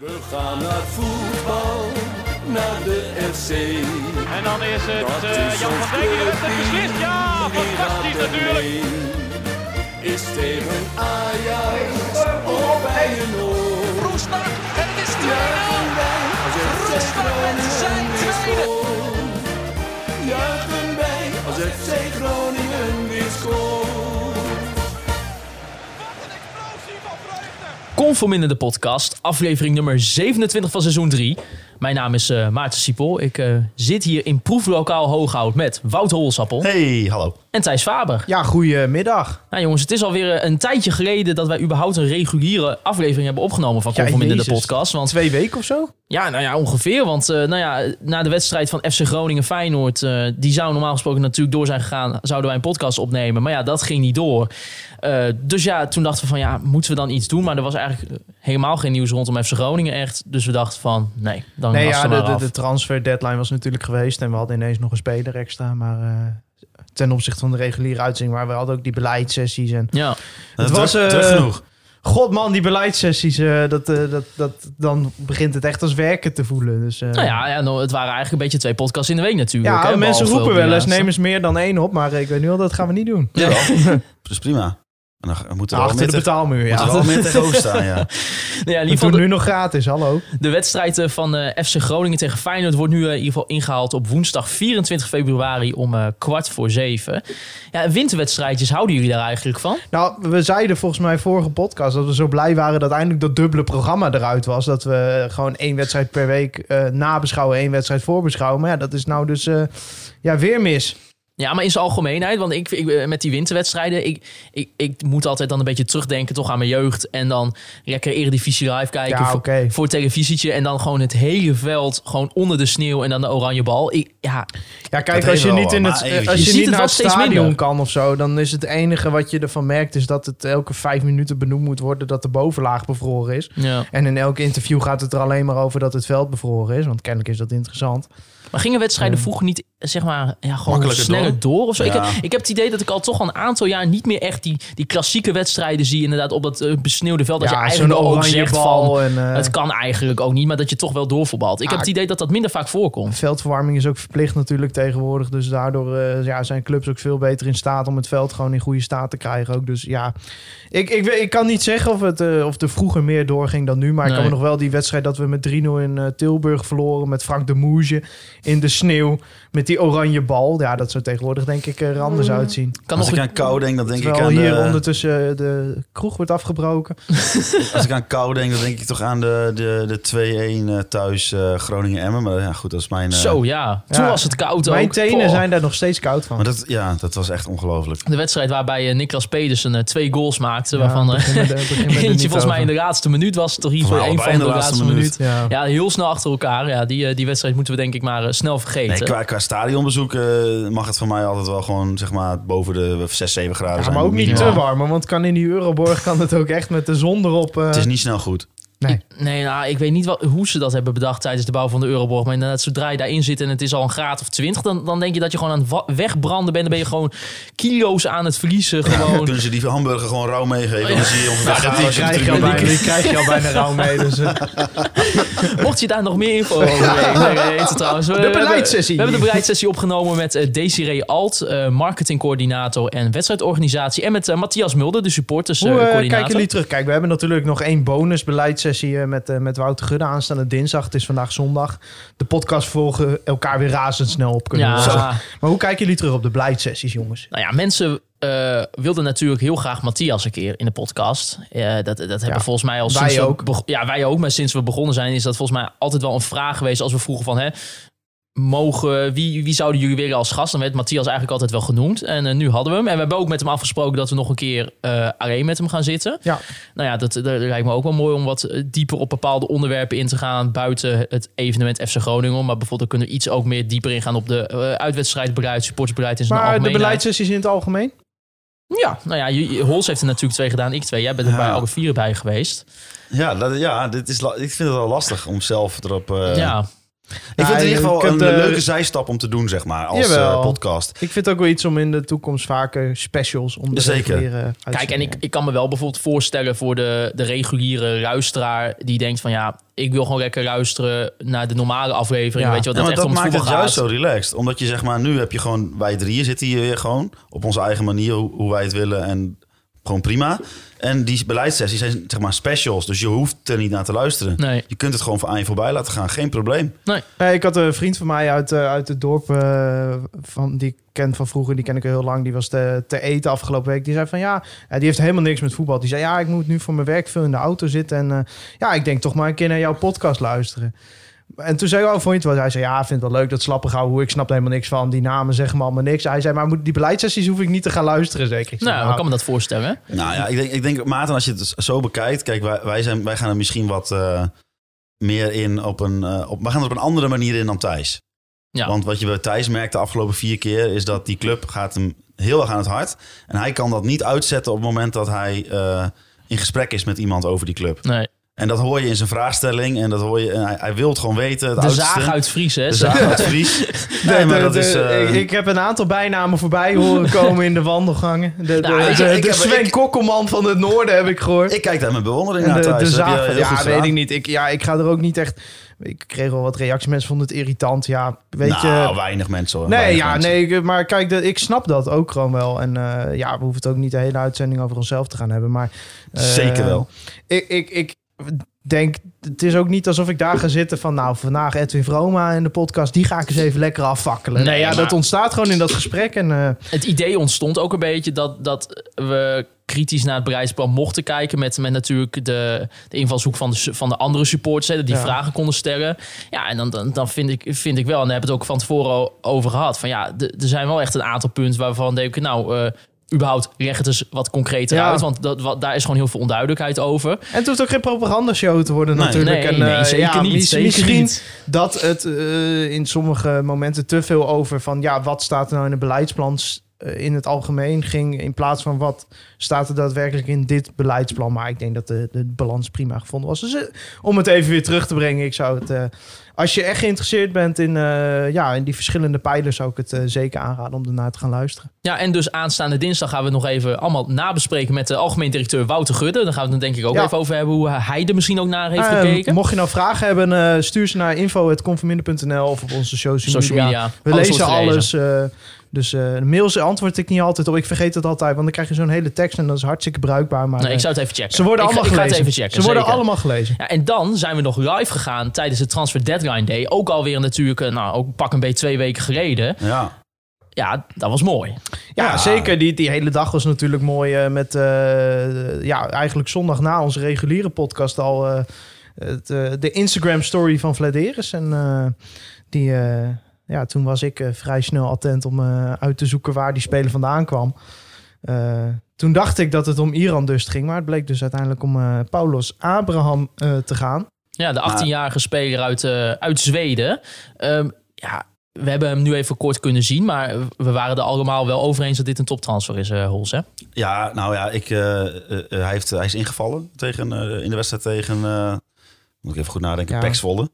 We gaan naar voetbal, naar de FC. En dan is het Dat is Jan van Dijk die het beslist. Ja, fantastisch natuurlijk. Is tegen Ajax of bij een oor. Roestak en het is 2-0. Juichen wij als FC Roestak met zijn tweede. Juichen wij als FC Groningen Conform in de podcast, aflevering nummer 27 van seizoen 3. Mijn naam is eh, Maarten Siepel. Ik eh, zit hier in proeflokaal Hooghout met Wout Holsappel Hey, hallo. en Thijs Faber. Ja, goedemiddag. Nou jongens, het is alweer eh, een tijdje geleden dat wij überhaupt een reguliere aflevering hebben opgenomen van Ja, Conform in de podcast. Want Twee weken of zo? ja, nou ja, ongeveer. Want eh, nou ja, na de wedstrijd van FC Groningen-Feyenoord, eh, die zou normaal gesproken natuurlijk door zijn gegaan, zouden wij een podcast opnemen. Maar ja, dat ging niet door. Eh, dus ja, toen dachten we van ja, moeten we dan iets doen? Maar er was eigenlijk helemaal geen nieuws rondom FC Groningen echt. Dus we dachten van nee, dan Nee, ja, de, transfer deadline was natuurlijk geweest. En we hadden ineens nog een speler extra. Maar eh, ten opzichte van de reguliere uitzending... maar we hadden ook die beleidssessies. En... Ja, Het was was, druk, eh, genoeg. God man, die beleidssessies, eh, dat, eh, dat, dat, dan begint het echt als werken te voelen. Dus, eh, nou ja, ja nou, het waren eigenlijk een beetje twee podcasts in de week natuurlijk. ja, hè, mensen roepen wel eens, neem eens meer dan één op. Maar ik weet nu al, dat gaan we niet doen. Ja, dat is prima. En dan moeten we wel Achter de betaalmuur, moeten we ja. wel meer tegenover staan, ja. Nou ja, in ieder We geval nu nog gratis, hallo. de wedstrijd eh, van eh, FC Groningen tegen Feyenoord wordt nu eh, in ieder geval ingehaald op woensdag 24 februari om eh, kwart voor zeven. Ja, winterwedstrijdjes, houden jullie daar eigenlijk van? Nou, we zeiden volgens mij vorige podcast dat we zo blij waren dat eindelijk dat dubbele programma eruit was. Dat we gewoon één wedstrijd per week eh, nabeschouwen, één wedstrijd voorbeschouwen. Maar ja, dat is nou dus eh, ja, weer mis. Ja, maar in zijn algemeenheid, want ik, ik eh, met die winterwedstrijden, ik, ik, ik moet altijd dan een beetje terugdenken toch aan mijn jeugd en dan lekker Eredivisie live kijken Ja, voor, oké. voor het televisietje en dan gewoon het hele veld gewoon onder de sneeuw en dan de oranje bal. Ik, ja, Ja, kijk, als je niet in het, eventjes. als Je je ziet niet het naar het stadion minder. kan of zo, dan is het enige wat je ervan merkt is dat het elke vijf minuten benoemd moet worden dat de bovenlaag bevroren is. ja. En in elk interview gaat het er alleen maar over dat het veld bevroren is, want kennelijk is dat interessant. Maar gingen wedstrijden Ja. vroeger niet, zeg maar, ja, gewoon sneller door, door? of zo? Ik, Ja. ik heb het idee dat ik al toch al een aantal jaar niet meer echt die, die klassieke wedstrijden zie, inderdaad, op dat eh, besneeuwde veld. Dat je Ja, eigenlijk ook oranje zegt van, en eh, het kan eigenlijk ook niet, maar dat je toch wel doorvoetbalt. Ik heb Ah, het idee dat dat minder vaak voorkomt. Veldverwarming is ook verplicht natuurlijk tegenwoordig. Dus daardoor eh, ja, zijn clubs ook veel beter in staat om het veld gewoon in goede staat te krijgen. Ook. Dus ja, ik, ik, ik kan niet zeggen of, het, of er vroeger meer doorging dan nu. Maar ik kan me nog wel die wedstrijd dat we met 3-0 in Tilburg verloren. Met Frank de Moege in de sneeuw. Met die oranje bal. Ja, dat zou tegenwoordig denk ik er anders uitzien. Kan Als nog ik aan kou denk, dan denk ik aan hier de, ondertussen de kroeg wordt afgebroken. Als ik aan kou denk, dan denk ik toch aan de, de, de 2-1 eh, thuis eh, Groningen-Emmen. Maar ja, goed, dat is mijn... eh, Zo, ja. Toen Ja. was het koud ook. Mijn tenen Poh. zijn daar nog steeds koud van. Maar dat, ja, dat was echt ongelooflijk. De wedstrijd waarbij eh, Niklas Pedersen eh, twee goals maakte, Ja, waarvan eh, eentje volgens mij in de laatste minuut was. Toch hier voor één van de laatste, minuut. Ja. Ja, heel snel achter elkaar. Ja, die, eh, die wedstrijd moeten we denk ik maar eh, snel vergeten. Nee, qua, qua stadionbezoek eh, mag het voor mij altijd wel gewoon zeg maar boven de 6, 7 graden Ja, zijn. maar ook niet te warm, want kan in die Euroborg kan het ook echt met de zon erop. eh, Het is niet snel goed. Nee. Nee, nou, ik weet niet wat, hoe ze dat hebben bedacht tijdens de bouw van de Euroborg. Maar inderdaad, zodra je daarin zit en het is al een graad of 20, dan, dan denk je dat je gewoon aan het wegbranden bent. Dan ben je gewoon kilo's aan het verliezen. Gewoon. Kunnen ze die hamburger gewoon rauw meegeven? Dan zie je Die krijg, je al bijna, die krijg je al bijna rauw mee. Dus, eh, Mocht je daar nog meer info over weten, trouwens. We, De beleidssessie. We hebben de beleidssessie opgenomen met eh, Desiree Alt, eh, marketingcoördinator en wedstrijdorganisatie. En met Matthias Mulder, de hoe eh, supporterscoördinator. kijken jullie terug? Kijk, we hebben natuurlijk nog één bonus beleidssessie eh, met, eh, met Wouter Gudde aanstaande dinsdag. Het is vandaag zondag. De podcast volgen elkaar weer razendsnel op kunnen. ja. Maar hoe kijken jullie terug op de beleidssessies, jongens? Nou ja, mensen eh, wilden natuurlijk heel graag Matthias een keer in de podcast. Dat dat hebben volgens mij al wij sinds ook. ja, wij ook. Maar sinds we begonnen zijn is dat volgens mij altijd wel een vraag geweest. Als we vroegen van, hè, mogen, wie, wie zouden jullie willen als gast? Dan werd Matthias eigenlijk altijd wel genoemd. En eh, nu hadden we hem. En we hebben ook met hem afgesproken dat we nog een keer eh, alleen met hem gaan zitten. Ja. Nou ja, dat, dat lijkt me ook wel mooi om wat eh, dieper op bepaalde onderwerpen in te gaan. Buiten het evenement FC Groningen. Maar bijvoorbeeld kunnen we iets ook meer dieper ingaan op de uh, uitwedstrijdbeleid, in zijn Maar de beleidssessies in het algemeen? Ja, nou ja, je- Hols heeft er natuurlijk twee gedaan, ik twee. Jij bent er Ja. bij alle vier bij geweest. Ja, dat, ja dit is, ik vind het wel lastig om zelf erop... eh, ja, Ik vind het in ieder geval een eh, leuke zijstap om te doen, zeg maar, als eh, podcast. Ik vind het ook wel iets om in de toekomst vaker specials om de Zeker. Kijk, en ik, ik kan me wel bijvoorbeeld voorstellen voor de, de reguliere luisteraar... die denkt van ja, ik wil gewoon lekker luisteren naar de normale aflevering. Ja. Weet je wat, Ja, dat maar echt dat om het maakt het gaat. juist zo relaxed. Omdat je zeg maar, nu heb je gewoon, wij drieën zitten hier weer gewoon op onze eigen manier, hoe, hoe wij het willen en gewoon prima. En die beleidssessies zijn zeg maar specials, dus je hoeft er niet naar te luisteren. Nee. Je kunt het gewoon voor aan je voorbij laten gaan, geen probleem. Nee. Nee, ik had een vriend van mij uit, eh, uit het dorp, eh, van, die ik ken van vroeger, die ken ik al heel lang. Die was te, te eten afgelopen week. Die zei van ja, eh, die heeft helemaal niks met voetbal. Die zei ja, ik moet nu voor mijn werk veel in de auto zitten. En eh, ja, ik denk toch maar een keer naar jouw podcast luisteren. En toen zei ik, oh, vond je het wel? Hij zei, ja, ik vind het wel leuk, dat slappe gauw. Hoe ik snap er helemaal niks van. Die namen zeggen me allemaal niks. Hij zei, maar moet, die beleidssessies hoef ik niet te gaan luisteren, zeker. Ik zei, Nou, ik kan me dat voorstellen. Nou ja, ik denk, ik denk Maarten, als je het zo bekijkt, kijk, wij, wij, zijn, wij gaan er misschien wat eh, meer in op een, eh, op, we gaan er op een andere manier in dan Thijs. Ja. Want wat je bij Thijs merkt de afgelopen vier keer, is dat die club gaat hem heel erg aan het hart. En hij kan dat niet uitzetten op het moment dat hij eh, in gesprek is met iemand over die club. Nee. En dat hoor je in zijn vraagstelling en dat hoor je, en hij, hij wil het gewoon weten. Het De oudste. zaag uit Fries, hè? De zaag uit Fries. Nee, maar de- dat de- is... eh, ik, ik heb een aantal bijnamen voorbij horen komen in de wandelgangen. De, de, Nou, ik- de, ik de Sven ik- Kokkelman van het noorden heb ik gehoord. ik kijk daar met bewondering naar de, Thijs. de zaag ja, weet gedaan. ik niet. Ik, ja, ik ga er ook niet echt... Ik kreeg wel wat reacties. Mensen vonden het irritant. Ja, weet nou, je... weinig mensen hoor. Nee, Weinig ja, mensen. nee, maar kijk, de, ik snap dat ook gewoon wel. En eh, ja, we hoeven het ook niet de hele uitzending over onszelf te gaan hebben. Maar eh, Zeker wel. Ik, ik, ik denk, het is ook niet alsof ik daar ga zitten van... Nou, vandaag Edwin Vroma in de podcast, die ga ik eens even lekker afvakkelen. Nee, ja, maar- dat ontstaat gewoon in dat gesprek. En eh, Het idee ontstond ook een beetje dat, dat we kritisch naar het beleidsplan mochten kijken. Met, met natuurlijk de, de invalshoek van de, van de andere supporters. Hè, dat die Ja. vragen konden stellen. Ja, en dan, dan, dan vind, ik, vind ik wel, en daar hebben we het ook van tevoren over gehad. Van ja, er zijn wel echt een aantal punten waarvan denk ik, nou, eh, überhaupt leg het eens wat concreter Ja. uit. Want dat, wat, daar is gewoon heel veel onduidelijkheid over. En het hoeft ook geen propagandashow te worden Nee. natuurlijk. Nee, en, nee, eh, zeker ja, niet, mis- zeker misschien niet. dat het eh, in sommige momenten te veel over van... ja, wat staat er nou in het beleidsplan eh, in het algemeen ging... in plaats van wat staat er daadwerkelijk in dit beleidsplan. Maar ik denk dat de, de balans prima gevonden was. Dus om het even weer terug te brengen, ik zou het... als je echt geïnteresseerd bent in, eh, ja, in die verschillende pijlers... zou ik het eh, zeker aanraden om ernaar te gaan luisteren. Ja, en dus aanstaande dinsdag gaan we het nog even allemaal nabespreken met de algemeen directeur Wouter Gudde. Daar gaan we het dan denk ik ook Ja. even over hebben hoe hij er misschien ook naar heeft Eh, gekeken. mocht je nou vragen hebben, eh, stuur ze naar info.conforminder.nl of op onze social, Social media. We lezen alles. Dus eh, de mails antwoord ik niet altijd op. Ik vergeet het altijd, want dan krijg je zo'n hele tekst en dat is hartstikke bruikbaar. Maar Nee, ik eh, zou het even checken. ze worden Ik ga- allemaal ik ga het gelezen. even checken. ze worden zeker. allemaal gelezen. Ja, en dan zijn we nog live gegaan tijdens de Transfer Deadline Day. Ook alweer natuurlijk, nou, ook pak een beetje twee weken geleden. Ja. Ja, dat was mooi. Ja, Ja. zeker. Die, die hele dag was natuurlijk mooi eh, met eh, ja, eigenlijk zondag na onze reguliere podcast al eh, het, eh, de Instagram story van Vladeris. En eh, die, eh, ja, toen was ik eh, vrij snel attent om eh, uit te zoeken waar die speler vandaan kwam. Eh, toen dacht ik dat het om Iran dus ging, maar het bleek dus uiteindelijk om eh Paulos Abraham eh, te gaan. Ja, de 18-jarige speler uit, eh, uit Zweden. Ehm, ja, we hebben hem nu even kort kunnen zien. Maar we waren er allemaal wel over eens dat dit een toptransfer is, eh Hols. Hè? Ja, nou ja, ik, hij, heeft, hij is ingevallen tegen, eh, in de wedstrijd tegen, eh, moet ik even goed nadenken, Ja. Pek Zwolle.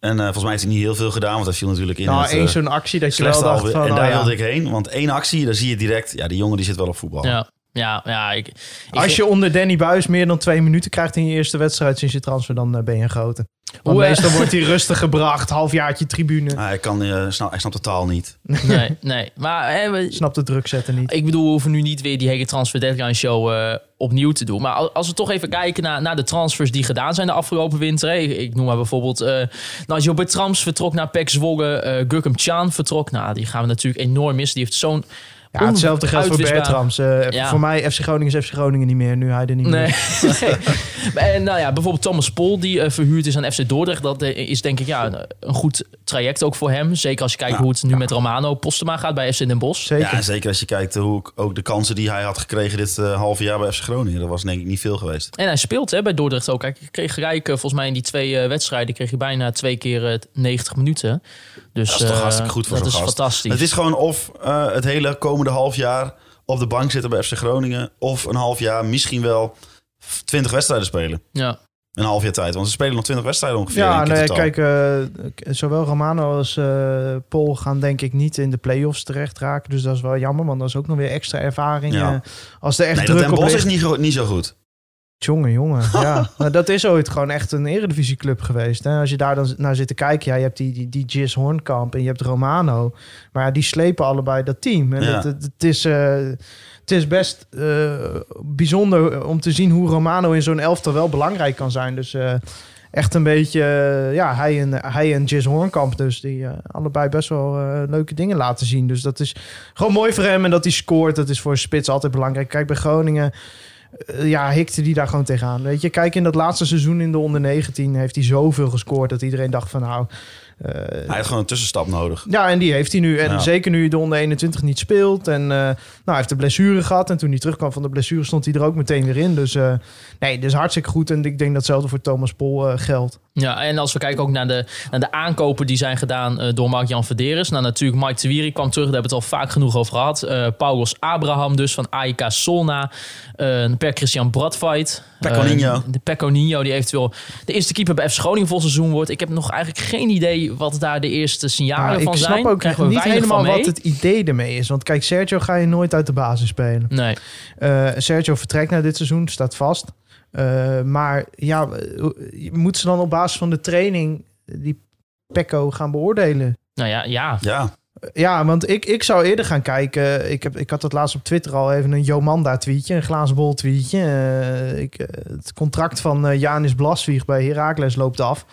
En eh, volgens mij heeft hij niet heel veel gedaan, want hij viel natuurlijk in nou, één eh, zo'n actie dat je wel dacht van... En oh daar ja. wilde ik heen, want één actie, daar zie je direct, ja, die jongen die zit wel op voetbal. Ja, ja, ja. Ik, ik Als je onder Danny Buis meer dan twee minuten krijgt in je eerste wedstrijd sinds je transfer, dan eh, ben je een grote. Want Hoe, eh, meestal wordt hij rustig gebracht, halfjaartje tribune. Hij, kan, eh, snap, hij snapt de taal niet. Nee, nee. Maar hè, we- Snapt de druk zetten niet. Ik bedoel, we hoeven nu niet weer die hele transfer deadline show eh, opnieuw te doen. Maar al- als we toch even kijken naar, naar de transfers die gedaan zijn de afgelopen winter. hè. Ik, ik noem maar bijvoorbeeld uh, Nigel Bertrams vertrok naar PEC Zwolle. eh Gurkum Chan vertrok. Nou, die gaan we natuurlijk enorm missen. Die heeft zo'n... Ja, hetzelfde geldt voor Bertrams. Eh, Ja. Voor mij FC Groningen is FC Groningen niet meer, nu hij er niet Nee. meer. en nou ja, bijvoorbeeld Thomas Pol, die eh, verhuurd is aan FC Dordrecht. Dat eh, is denk ik ja, een, een goed traject ook voor hem. Zeker als je kijkt Ja. hoe het nu met Romano Postema gaat bij FC Den Bosch. Zeker. Ja, en zeker als je kijkt hoe ik- ook de kansen die hij had gekregen dit eh, halve jaar bij FC Groningen. Dat was denk ik niet veel geweest. En hij speelt hè, bij Dordrecht ook. Hij kreeg gelijk, eh, volgens mij in die twee eh, wedstrijden, kreeg hij bijna twee keer eh, 90 minuten. Dus, Dat is toch eh, hartstikke goed voor Dat zo'n is gast. fantastisch. Het is gewoon of eh, het hele komende half jaar op de bank zitten bij FC Groningen. Of een half jaar misschien wel 20 wedstrijden spelen. ja. Een half jaar tijd. Want ze spelen nog 20 wedstrijden ongeveer. Ja, nee, kijk, eh, zowel Romano als eh Paul gaan denk ik niet in de play-offs terecht raken. Dus dat is wel jammer, want dat is ook nog weer extra ervaring. Ja. eh, als er echt Nee, dat druk Den op Bosch ligt. is niet, niet zo goed. Jongen, jongen. Ja, maar dat is ooit gewoon echt een eredivisieclub geweest. Hè? Als je daar dan naar zit te kijken, ja, je hebt die, die, die Jis Hornkamp en je hebt Romano. Maar ja, die slepen allebei dat team. En Ja. het, het, het is, eh, het is best eh, bijzonder om te zien hoe Romano in zo'n elftal wel belangrijk kan zijn. Dus eh, echt een beetje, ja, hij en, hij en Jis Hornkamp dus, die allebei best wel leuke dingen laten zien. Dus dat is gewoon mooi voor hem en dat hij scoort. Dat is voor een spits altijd belangrijk. Kijk, bij Groningen ja, hikte die daar gewoon tegenaan. Weet je, kijk, in dat laatste seizoen in de onder 19 heeft hij zoveel gescoord dat iedereen dacht van nou. eh, Hij heeft gewoon een tussenstap nodig. ja, en die heeft hij nu. En Ja. zeker nu hij de onder 21 niet speelt. En eh, nou, hij heeft de blessure gehad. En toen hij terugkwam van de blessure stond hij er ook meteen weer in. Dus eh, nee, dus hartstikke goed. En ik denk dat hetzelfde voor Thomas Pol eh, geldt. Ja, en als we kijken ook naar de, naar de aankopen die zijn gedaan eh, door Mark-Jan Verderes. Nou, natuurlijk Mike Tewiri kwam terug, daar hebben we het al vaak genoeg over gehad. Eh Paulos Abraham dus van AIK Solna. Eh per Christian Bradfight. Eh, de Pecco Nino die eventueel de eerste keeper bij FC Groningen vol seizoen wordt. Ik heb nog eigenlijk geen idee wat daar de eerste signalen Maar van ik zijn. snap ook we niet helemaal wat het idee ermee is. Want kijk, Sergio ga je nooit uit de basis spelen. Nee. Eh, Sergio vertrekt na dit seizoen, staat vast. Eh, maar ja, moeten ze dan op basis van de training die Pecco gaan beoordelen? Nou ja, ja. Ja, Ja, want ik, ik zou eerder gaan kijken. Ik, heb, ik had het laatst op Twitter al even een Jomanda tweetje, een glazen bol tweetje. Eh, ik, eh, het contract van Janis Blaswieg bij Heracles loopt af.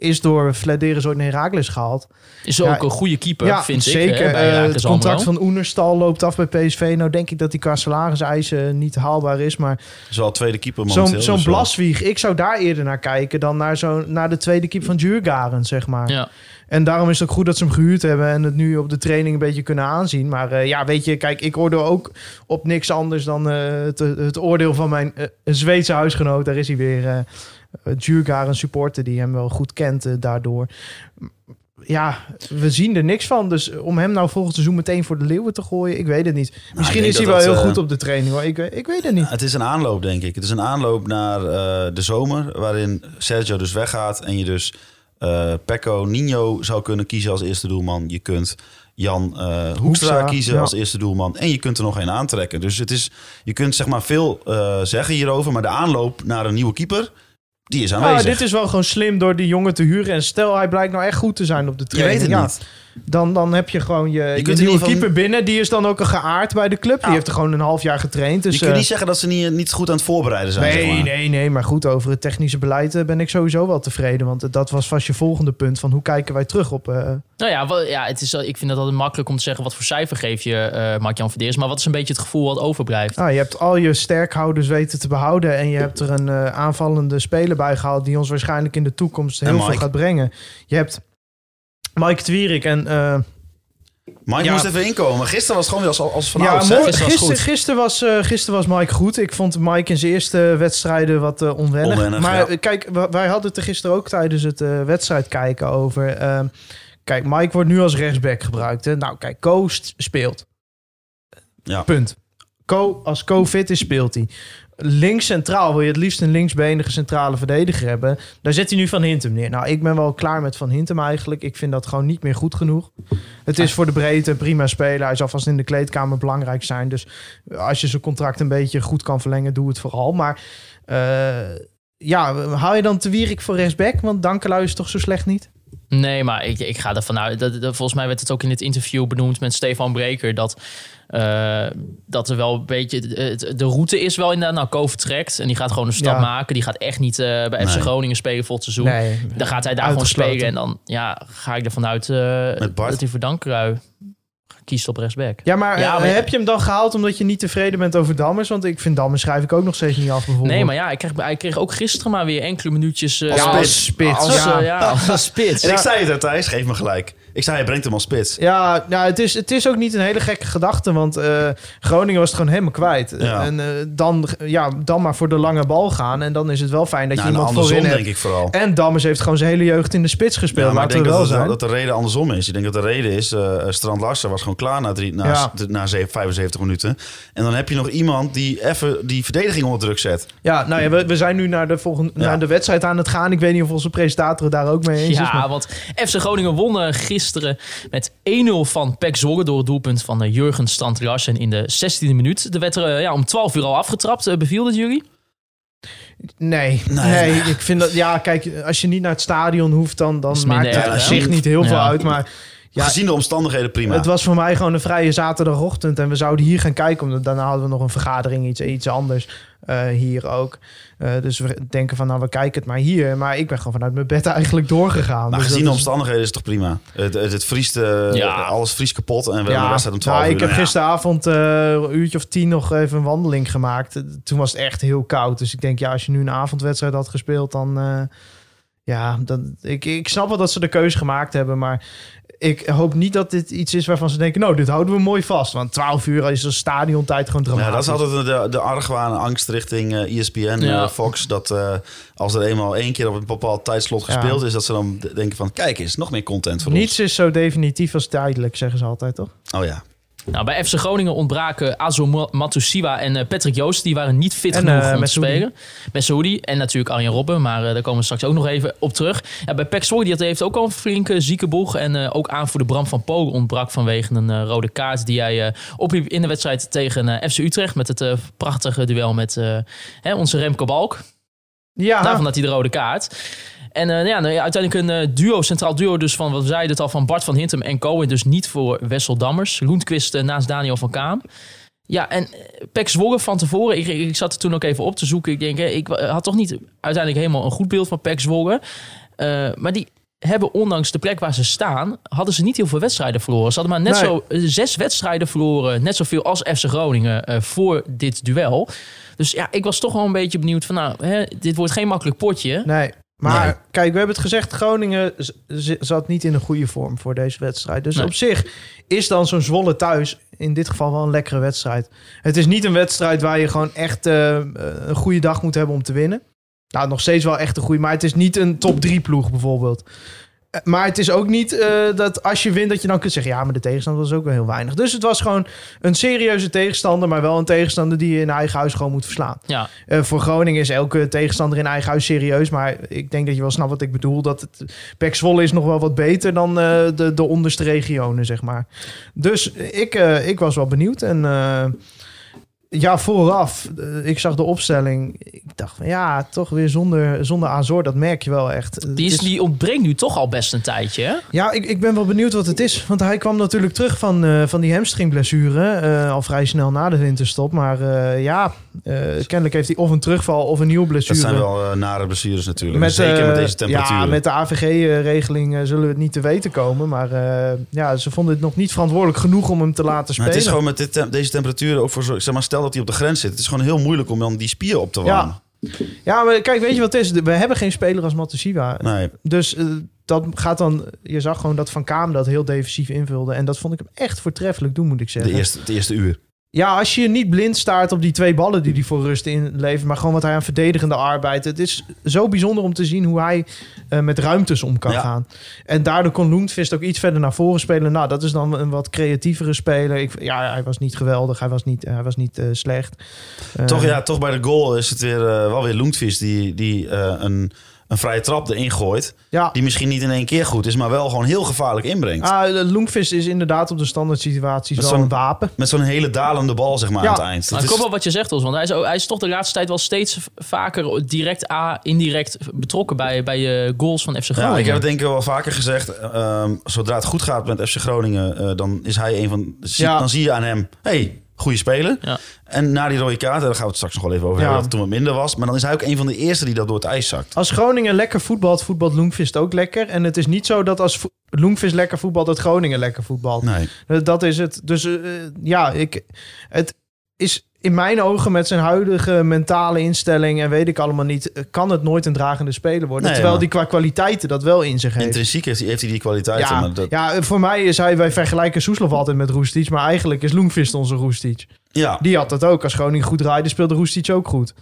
Is door Flederis ooit naar Heracles gehaald. Is ook Ja, een goede keeper, vind ik. zeker. hè, bij Eh, het contract van Oenerstal loopt af bij PSV. Nou denk ik dat die qua salariseisen niet haalbaar is. Maar is wel tweede keeper momenteel. zo'n zo'n dus. Blaswieg, ik zou daar eerder naar kijken dan naar, zo, naar de tweede keeper van Djurgaren, zeg maar. Ja. En daarom is het ook goed dat ze hem gehuurd hebben en het nu op de training een beetje kunnen aanzien. Maar eh, ja, weet je, kijk, ik oordeel ook op niks anders dan eh, het, het oordeel van mijn Zweedse huisgenoot. Daar is hij weer. Eh Djurgaren, een supporter die hem wel goed kent eh, daardoor. Ja, we zien er niks van. Dus om hem nou volgend seizoen meteen voor de leeuwen te gooien, ik weet het niet. Misschien ik is hij wel dat heel dat, goed eh, op de training. Hoor. Ik, weet- ik weet het niet. Het is een aanloop, denk ik. Het is een aanloop naar eh, de zomer, waarin Sergio dus weggaat en je dus eh Pecco Nino zou kunnen kiezen als eerste doelman. Je kunt Jan eh Hoekstra, kiezen ja. als eerste doelman en je kunt er nog een aantrekken. Dus het is, je kunt zeg maar veel eh, zeggen hierover, maar de aanloop naar een nieuwe keeper, die is aanwezig. dit is wel gewoon slim door die jongen te huren. En stel, hij blijkt nou echt goed te zijn op de je training. weet het ja, niet. Dan, dan heb je gewoon je, je, kunt nieuwe keeper binnen. Die is dan ook een geaard bij de club. Die heeft er gewoon een half jaar getraind. Dus, je kunt eh, niet zeggen dat ze niet, niet goed aan het voorbereiden zijn. nee, zeg maar. nee, nee. Maar goed, over het technische beleid eh, ben ik sowieso wel tevreden. Want eh, dat was vast je volgende punt. Van hoe kijken wij terug op... eh, Nou ja, wel- ja het is, ik vind het altijd makkelijk om te zeggen wat voor cijfer geef je eh Mark-Jan Verdeers. Maar wat is een beetje het gevoel wat overblijft? nou, je hebt al je sterkhouders weten te behouden. En je hebt er een eh, aanvallende speler bij gehaald... die ons waarschijnlijk in de toekomst heel veel gaat brengen. Je hebt Mike Twierik en... eh, Mike Ja. moest even inkomen. Gisteren was het gewoon weer als, als van ja, ouds. Gisteren was Gisteren, goed. gisteren, was, eh, gisteren was Mike goed. Ik vond Mike in zijn eerste wedstrijden wat eh, onwennig. Onwennig, maar ja. kijk, wij hadden het er gisteren ook tijdens het eh, wedstrijd kijken over. Ehm, kijk, Mike wordt nu als rechtsback gebruikt. Hè? Nou, kijk, Co st- speelt. Ja. Punt. Co, als Co fit is, speelt hij. Links centraal wil je het liefst een linksbenige centrale verdediger hebben. Daar zet hij nu Van Hintem neer. Nou, ik ben wel klaar met Van Hintem eigenlijk. Ik vind dat gewoon niet meer goed genoeg. Het is voor de breedte prima speler. Hij zal vast in de kleedkamer belangrijk zijn. Dus als je zijn contract een beetje goed kan verlengen, doe het vooral. Maar eh, ja, haal je dan te Wierik voor rechtsback? Want Dankelui is toch zo slecht niet? Nee, maar ik, ik ga ervan uit. Dat, dat, volgens mij werd het ook in het interview benoemd met Stefan Breker. Dat, eh, dat er wel een beetje. De, de route is wel inderdaad. Nou, Ko vertrekt. En die gaat gewoon een stap Ja. maken. Die gaat echt niet eh, bij FC Nee. Groningen spelen het seizoen. Nee. Dan gaat hij daar gewoon spelen. En dan ja, ga ik ervan uit eh, Met Bart. dat hij voor Dankerui kiest op rechtsback. Ja, maar, Ja, eh, maar- heb je hem dan gehaald omdat je niet tevreden bent over Dammers? Want ik vind Dammers schrijf ik ook nog steeds niet af bijvoorbeeld. Nee, maar ja, hij kreeg, hij kreeg ook gisteren maar weer enkele minuutjes. eh, Als Ja, spits. als spits. Als, ja. eh, ja, als spits. En ik zei het, Thijs, geef me gelijk. Ik zei, hij brengt hem als spits. Ja, nou, het, is, het is ook niet een hele gekke gedachte, want eh, Groningen was het gewoon helemaal kwijt. Ja. En eh, dan, ja, dan maar voor de lange bal gaan. En dan is het wel fijn dat Nou, je en iemand andersom voorin denk hebt. ik vooral. En Dammers heeft gewoon zijn hele jeugd in de spits gespeeld. Ja, maar ik denk we wel dat, zijn. dat de reden andersom is. Ik denk dat de reden is, eh, Strand Larsen was gewoon klaar na, drie, na, Ja. na zeven- 75 minuten. En dan heb je nog iemand die even die verdediging onder druk zet. Ja, nou ja, we, we zijn nu naar de, volgende, Ja. naar de wedstrijd aan het gaan. Ik weet niet of onze presentator daar ook mee eens is. Ja, maar- want FC Groningen won eh, gisteren met 1-0 van PEC Zwolle door het doelpunt van eh, Jurgen Strand Larsen in de 16e minuut. Er werd er eh, ja, om 12 uur al afgetrapt. Eh, beviel het jullie? Nee, Nee. nee, ik vind dat... Ja, kijk, als je niet naar het stadion hoeft, dan, dan maakt het op zich niet heel veel uit. Maar ja, Gezien de omstandigheden prima. Het was voor mij gewoon een vrije zaterdagochtend. En we zouden hier gaan kijken. Omdat daarna hadden we nog een vergadering, iets, iets anders. eh, hier ook. Eh, dus we denken van, nou, we kijken het maar hier. Maar ik ben gewoon vanuit mijn bed eigenlijk doorgegaan. maar Dus gezien de is- omstandigheden is het toch prima. Het, het, het vriest, eh, Ja. alles vriest kapot. En we hebben Ja, de om 12 nou, uur. ik heb ja. gisteravond eh, een uurtje of tien nog even een wandeling gemaakt. Toen was het echt heel koud. Dus ik denk, ja, als je nu een avondwedstrijd had gespeeld, dan... eh, ja, dan, ik, ik snap wel dat ze de keuze gemaakt hebben, maar ik hoop niet dat dit iets is waarvan ze denken, nou, dit houden we mooi vast. Want 12 uur is een stadiontijd gewoon dramatisch. Ja, dat is altijd de, de argwaan en angst richting eh ESPN, Ja. eh, Fox. Dat eh, als er eenmaal één keer op een bepaald tijdslot Ja. gespeeld is... dat ze dan denken van, kijk eens, nog meer content voor Niets is zo definitief als tijdelijk, zeggen ze altijd, toch? ons. Oh ja. Nou, bij FC Groningen ontbraken Azo Ma- Matusiwa en eh, Patrick Joost. Die waren niet fit En, genoeg eh, om te spelen. Messoudi en natuurlijk Arjen Robben. Maar eh, daar komen we straks ook nog even op terug. Ja, bij PEC Zwolle die had- heeft ook al een flinke zieke boeg. En eh, ook aanvoerder Bram van Pogen ontbrak vanwege een rode kaart... die hij opliep in de wedstrijd tegen FC Utrecht... met het prachtige duel met hè, onze Remco Balk. Ja, Daarvan had hij de rode kaart. En eh, ja, nou ja, uiteindelijk een eh, duo, centraal duo dus van, wat we zeiden het al, van Bart van Hintem en Cohen. Dus niet voor Wessel Dammers. Loentquist eh, naast Daniel van Kaan. Ja, en Pek Zwolle van tevoren, ik, ik zat er toen ook even op te zoeken. Ik denk, hè, ik had toch niet uiteindelijk helemaal een goed beeld van Pek Zwolle. Maar die hebben ondanks de plek waar ze staan, hadden ze niet heel veel wedstrijden verloren. Ze hadden maar net Nee. zo zes wedstrijden verloren, net zoveel als FC Groningen voor dit duel. Dus ja, ik was toch wel een beetje benieuwd van, nou, hè, dit wordt geen makkelijk potje. nee. Maar Nee. kijk, we hebben het gezegd, Groningen zat niet in een goede vorm voor deze wedstrijd. Dus Nee. op zich is dan zo'n Zwolle thuis in dit geval wel een lekkere wedstrijd. Het is niet een wedstrijd waar je gewoon echt eh, een goede dag moet hebben om te winnen. Nou, nog steeds wel echt een goede, maar het is niet een top 3 ploeg bijvoorbeeld. Eh, Maar het is ook niet eh, dat als je wint dat je dan kunt zeggen... ja, maar de tegenstander was ook wel heel weinig. Dus het was gewoon een serieuze tegenstander... maar wel een tegenstander die je in eigen huis gewoon moet verslaan. Ja, Eh, voor Groningen is elke tegenstander in eigen huis serieus. Maar ik denk dat je wel snapt wat ik bedoel. Dat het Pek Zwolle is nog wel wat beter dan de, de onderste regionen, zeg maar. Dus ik, ik was wel benieuwd. En ja, vooraf, eh, ik zag de opstelling. Ik dacht van ja, toch weer zonder, zonder Azor. Dat merk je wel echt. die, is, die ontbreekt nu toch al best een tijdje, hè? ja, ik, ik ben wel benieuwd wat het is. Want hij kwam natuurlijk terug van, eh, van die hamstringblessure. eh, al vrij snel na de winterstop. Maar eh, ja, eh, kennelijk heeft hij of een terugval of een nieuwe Dat blessure. zijn wel nare blessures natuurlijk. Zeker eh, met deze temperaturen. Ja, met de AVG-regeling zullen we het niet te weten komen. Maar eh, ja, ze vonden het nog niet verantwoordelijk genoeg om hem te laten Maar spelen. het is gewoon met dit, deze temperaturen ook voor zo, zeg maar, stel dat hij op de grens zit. Het is gewoon heel moeilijk om dan die spier op te warmen. Ja, maar kijk, weet je wat het is? We hebben geen speler als Matosiwa. Nee, Dus eh, dat gaat dan... Je zag gewoon dat Van Kaam dat heel defensief invulde. En dat vond ik hem echt voortreffelijk doen, moet ik de zeggen. eerste, het eerste uur. Ja, als je niet blind staart op die twee ballen die hij voor rust inlevert, maar gewoon wat hij aan verdedigende arbeid. Het is zo bijzonder om te zien hoe hij eh, met ruimtes om kan Ja. gaan. En daardoor kon Loentvist ook iets verder naar voren spelen. Nou, dat is dan een wat creatievere speler. Ik, ja, hij was niet geweldig, hij was niet, hij was niet eh, slecht. Eh, Toch, ja, toch bij de goal is het weer, eh, wel weer Loentvis die, die eh, een, een vrije trap erin gooit. Ja, Die misschien niet in één keer goed is, maar wel gewoon heel gevaarlijk inbrengt. ah, Loentvist is inderdaad op de standaard situaties Met wel zo'n- een wapen. Met zo'n hele dalende bal, zeg maar, Ja. aan het eind. Maar ik is- klopt wel wat je zegt, Os. Want hij is, hij is toch de laatste tijd wel steeds vaker direct A, indirect betrokken bij, bij eh, goals van FC Groningen. Ja, ik heb het denk ik wel vaker gezegd. ehm, zodra het goed gaat met FC Groningen, eh, dan is hij een van. zie- Ja. Dan zie je aan hem, hey, goede speler. Ja. En na die rode kaart, daar gaan we het straks nog wel even over Ja. hebben, dat het toen wat minder was. Maar dan is hij ook een van de eerste die dat door het ijs zakt. Als Groningen lekker voetbalt, voetbalt Loentvist ook lekker. En het is niet zo dat als Loentvist lekker voetbalt, dat Groningen lekker voetbalt. Nee. Eh, Dat is het. Dus eh, ja, ik, het is in mijn ogen met zijn huidige mentale instelling en weet ik allemaal niet, eh, kan het nooit een dragende speler worden. Nee, terwijl die qua kwaliteiten dat wel in zich heeft. Intrinsiek heeft, hij die kwaliteiten. Ja, maar dat, ja, voor mij is hij, wij vergelijken Soeslof altijd met Roestic, maar eigenlijk is Loengvist onze Roestic. ja. Die had dat ook. Als Groningen goed draaide, speelde Roestic ook goed.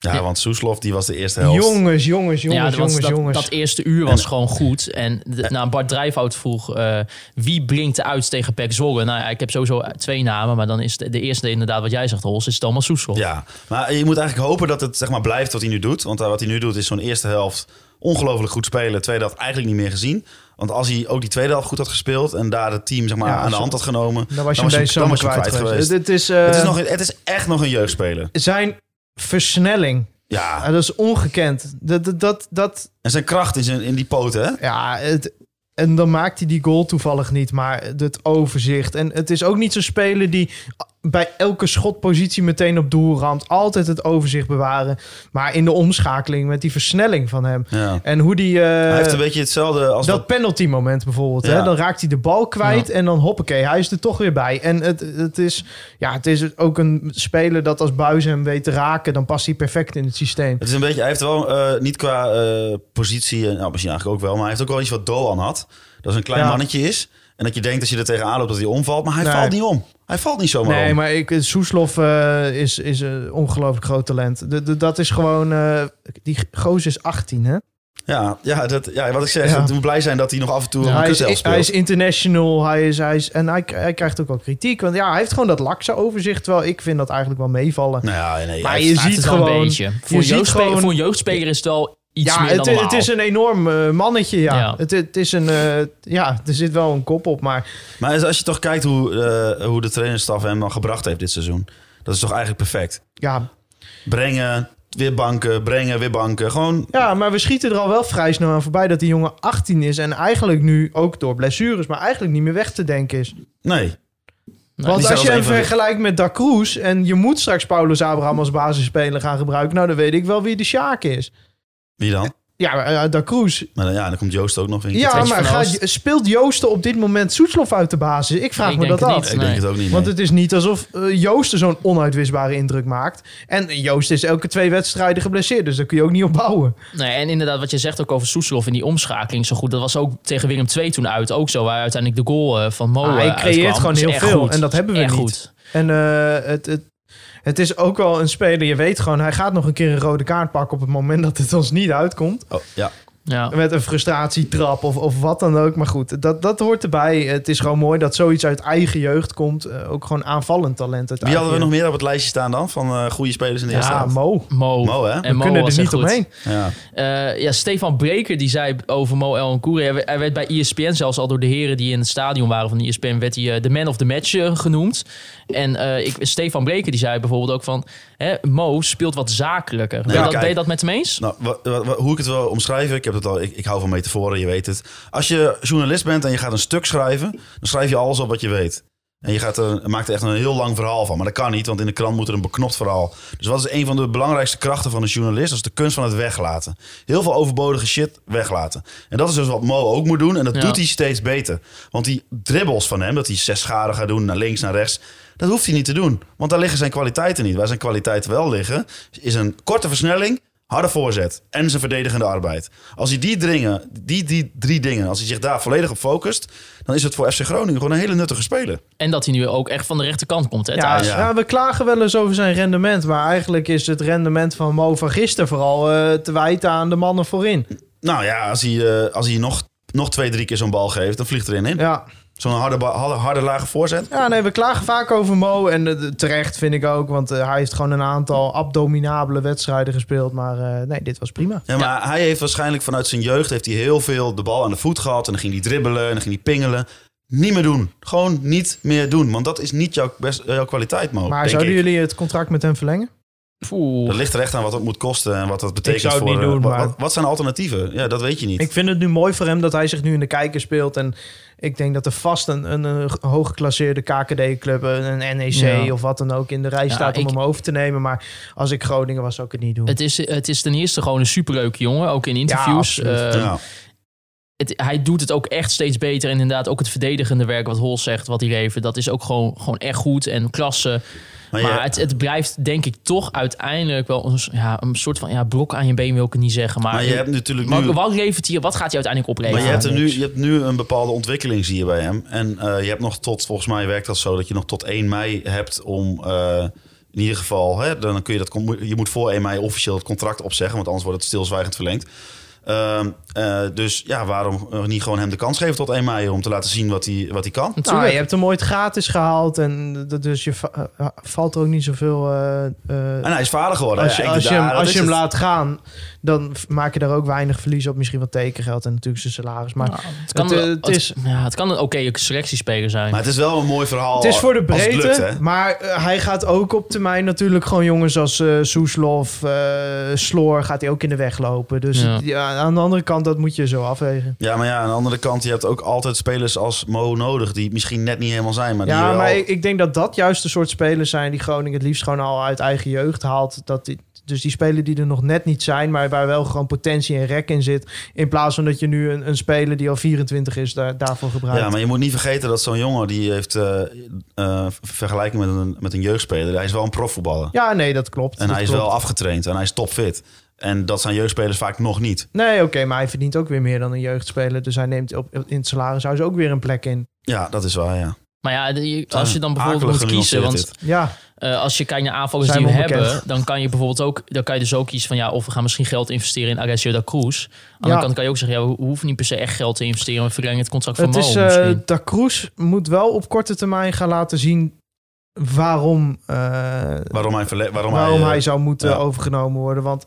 Ja, want Soeslof die was de eerste helft. Jongens, jongens, Ja, jongens, dat, jongens, dat, jongens. dat eerste uur was En- gewoon goed. En de, nou, Bart Drijfhout vroeg eh, wie de uit tegen Pek Zwolle. Nou ja, ik heb sowieso twee namen, maar dan is de, de eerste inderdaad wat jij zegt, Hols, is Thomas Soesel. Ja, maar je moet eigenlijk hopen dat het zeg maar, blijft wat hij nu doet. Want eh, wat hij nu doet is zo'n eerste helft ongelooflijk goed spelen. Tweede helft eigenlijk niet meer gezien. Want als hij ook die tweede helft goed had gespeeld... en daar het team zeg maar, Ja, aan de hand had genomen... dan was je hem dan deze dan zomer was je kwijt, geweest. geweest. Het is, eh, het, is nog, een- het is echt nog een jeugdspeler. Zijn versnelling, Ja, dat is ongekend. Dat, dat, dat, dat, en zijn kracht in, zijn, in die poten, hè? ja, het, en dan maakt hij die goal toevallig niet, maar het overzicht. En het is ook niet zo'n speler die bij elke schotpositie meteen op doel ramt. Altijd het overzicht bewaren. Maar in de omschakeling met die versnelling van hem. Ja. En hoe die... eh, hij heeft een beetje hetzelfde als dat wat... penalty moment bijvoorbeeld. Ja. Hè? Dan raakt hij de bal kwijt en dan hoppakee, hij is er toch weer bij. En het, het, is, ja, het is ook een speler dat als Buis hem weet te raken, dan past hij perfect in het systeem. Het is een beetje, hij heeft wel eh, niet qua eh, positie, eh, nou misschien eigenlijk ook wel, maar hij heeft ook wel iets wat Doan had. Dat is een klein mannetje is. En dat je denkt als je er tegenaan loopt dat hij omvalt, maar hij Nee. valt niet om. Hij valt niet zomaar Nee, om. maar ik, Soeslof eh, is, is een ongelooflijk groot talent. De, de- dat is gewoon... eh, die gozer is 18, hè? Ja, ja, dat, ja, wat ik zeg, Ja. ik moet blij zijn dat hij nog af en toe hij, een is, speelt. hij is international. Hij is, hij is, en hij, hij krijgt ook wel kritiek. Want ja, hij heeft gewoon dat lakse overzicht. Terwijl ik vind dat eigenlijk wel meevallen. nou ja, nee, Maar hij je ziet gewoon- een beetje. Voor, je ziet jeugdspe- gewoon- voor een jeugdspeler is het wel iets ja, meer het, dan het normaal. is een enorm eh, mannetje, ja. Ja. Het, het is een... eh, ja, er zit wel een kop op, maar... Maar als je toch kijkt hoe, eh, hoe de trainerstaf hem dan gebracht heeft dit seizoen. Dat is toch eigenlijk perfect. Ja, Brengen, weer banken, brengen, weer banken. Gewoon, Ja, maar we schieten er al wel vrij snel aan voorbij dat die jongen 18 is. En eigenlijk nu ook door blessures, maar eigenlijk niet meer weg te denken is. nee. Want als je hem een van de- vergelijkt met Da Cruz en je moet straks Paulus Abraham als basisspeler gaan gebruiken, nou dan weet ik wel wie de Sjaak is. Wie dan? Ja, eh, Da Cruz. Maar dan, ja, dan komt Joost ook nog in. Ja, maar gaat, speelt Joosten op dit moment Soetslof uit de basis? Ik vraag Ik me dat af. niet. Ik denk Nee. het ook niet. Want nee. het is niet alsof eh, Joosten zo'n onuitwisbare indruk maakt. En Joost is elke twee wedstrijden geblesseerd, dus daar kun je ook niet op bouwen. Nee, en inderdaad, wat je zegt ook over Soeslof in die omschakeling zo goed. Dat was ook tegen Willem II toen uit. Ook zo, waar uiteindelijk de goal eh, van Mo Ah, hij eh, creëert uitkwam. gewoon is heel veel. goed. En dat hebben we Echt niet. goed. En eh, het, het, het is ook wel een speler, je weet gewoon, hij gaat nog een keer een rode kaart pakken op het moment dat het ons niet uitkomt. Oh, ja. Ja. Met een frustratietrap of, of wat dan ook. Maar goed, dat, dat hoort erbij. Het is gewoon mooi dat zoiets uit eigen jeugd komt. Eh, ook gewoon aanvallend talent. Uit Wie hadden we nog meer op het lijstje staan dan? Van eh goede spelers in de eerste Ja, helft? Mo. Mo. Mo, hè? En We Mo kunnen er niet goed. omheen. Ja. Eh, ja, Stefan Breker die zei over Mo El Nkouri. Hij, hij werd bij ESPN zelfs al door de heren die in het stadion waren van E ESPN... werd hij de man of the match genoemd. En eh, ik, Stefan Breker die zei bijvoorbeeld ook van... Hè, Mo speelt wat zakelijker. ben, je dat, je dat met hem eens? Nou, hoe ik het wil omschrijven, ik, heb het al, ik, ik hou van metaforen, je weet het. Als je journalist bent en je gaat een stuk schrijven, dan schrijf je alles op wat je weet. En je gaat er, maakt er echt een heel lang verhaal van. Maar dat kan niet, want in de krant moet er een beknopt verhaal. Dus wat is een van de belangrijkste krachten van een journalist? Dat is de kunst van het weglaten. Heel veel overbodige shit weglaten. En dat is dus wat Mo ook moet doen. En dat Ja. doet hij steeds beter. Want die dribbles van hem, dat hij zes schade gaat doen, naar links, naar rechts... Dat hoeft hij niet te doen. Want daar liggen zijn kwaliteiten niet. Waar zijn kwaliteiten wel liggen, is een korte versnelling, harde voorzet en zijn verdedigende arbeid. Als hij die, dringen, die, die drie dingen, als hij zich daar volledig op focust, dan is het voor FC Groningen gewoon een hele nuttige speler. En dat hij nu ook echt van de rechterkant komt. Hè, Ja, thuis. ja. ja, we klagen wel eens over zijn rendement. Maar eigenlijk is het rendement van Mo van gisteren vooral eh, te wijten aan de mannen voorin. Nou ja, als hij, eh, als hij nog, nog twee, drie keer zo'n bal geeft, dan vliegt er in. in. Ja. Zo'n harde, harde, harde, lage voorzet. Ja, nee, we klagen vaak over Mo. En eh, terecht vind ik ook, want eh, hij heeft gewoon een aantal abdominabele wedstrijden gespeeld. Maar eh, nee, dit was prima. Ja, maar hij heeft waarschijnlijk vanuit zijn jeugd heeft hij heel veel de bal aan de voet gehad. En dan ging hij dribbelen en dan ging hij pingelen. Niet meer doen. Gewoon niet meer doen. Want dat is niet jouw, best, jouw kwaliteit, Mo. Maar denk zouden ik. jullie het contract met hem verlengen? Oeh. Dat ligt er echt aan wat het moet kosten en wat dat betekent zou het voor... niet eh, doen, wat, maar- wat, wat zijn alternatieven? Ja, dat weet je niet. Ik vind het nu mooi voor hem dat hij zich nu in de kijker speelt. En ik denk dat er vast een, een, een hooggeklasseerde KKD-club, een NEC Ja. of wat dan ook in de rij Ja, staat om ik- hem over te nemen. Maar als ik Groningen was, zou ik het niet doen. Het is, het is ten eerste gewoon een superleuke jongen. Ook in interviews. absoluut. Eh, ja. Het, hij doet het ook echt steeds beter. En inderdaad ook het verdedigende werk wat Hol zegt, wat hij levert. Dat is ook gewoon, gewoon echt goed en klasse. Maar het, het blijft denk ik toch uiteindelijk wel een, ja, een soort van ja, brok aan je been wil ik het niet zeggen. Maar, Maar je hebt natuurlijk maar nu... wat levert hier? Wat gaat hij uiteindelijk opleveren? Maar je hebt, er nu, je hebt nu een bepaalde ontwikkeling, zie je bij hem. En eh, je hebt nog tot, volgens mij werkt dat zo, dat je nog tot 1 mei hebt om... eh, in ieder geval, hè, dan kun je dat... Je moet voor 1 mei officieel het contract opzeggen, want anders wordt het stilzwijgend verlengd. Ehm, eh, dus ja, waarom eh, niet gewoon hem de kans geven tot 1 mei om te laten zien wat hij, wat hij kan? Nou, Natuurlijk. je hebt hem ooit gratis gehaald en dus je va- eh, valt er ook niet zoveel... eh, eh, En hij is vader geworden. als je, Ja, als je hem, als je hem laat gaan, dan maak je daar ook weinig verlies op. Misschien wat tekengeld en natuurlijk zijn salaris. Maar Nou, het, kan, het, eh, is- ja, het kan een oké selectiespeler zijn. Maar het is wel een mooi verhaal. het is voor de breedte, lukt, maar eh, hij gaat ook op termijn natuurlijk gewoon jongens als eh Soeslof, eh, Sloor gaat hij ook in de weg lopen. Dus Ja. Ja, aan de andere kant, dat moet je zo afwegen. Ja, maar ja, aan de andere kant, je hebt ook altijd spelers als Mo nodig, die misschien net niet helemaal zijn, maar die Ja, wel- maar ik, ik denk dat dat juist de soort spelers zijn die Groningen het liefst gewoon al uit eigen jeugd haalt. Dat die, dus die spelers die er nog net niet zijn, maar waar wel gewoon potentie en rek in zit. In plaats van dat je nu een, een speler die al 24 is, daar, daarvoor gebruikt. Ja, maar je moet niet vergeten dat zo'n jongen die heeft eh, vergelijking met een, met een jeugdspeler. Hij is wel een profvoetballer. Ja, nee, dat klopt. en dat hij is wel afgetraind en hij is topfit. En dat zijn jeugdspelers vaak nog niet. Nee, oké, maar hij verdient ook weer meer dan een jeugdspeler. Dus hij neemt op, in het salarishuis ook weer een plek in. Ja, dat is waar, ja. Maar ja, als je dan bijvoorbeeld moet kiezen, want. Ja, eh, als je kijkt naar aanvallers die we hebben, dan kan je bijvoorbeeld ook, dan kan je dus ook kiezen van ja, of we gaan misschien geld investeren in Alessio da Cruz. Aan de andere Ja. kant kan je ook zeggen, ja, we hoeven niet per se echt geld te investeren, we verlengen het contract van het Mo is, eh misschien. Da Cruz moet wel op korte termijn gaan laten zien waarom, eh, Waarom hij, waarom waarom hij, hij, zou moeten ja. overgenomen worden. Want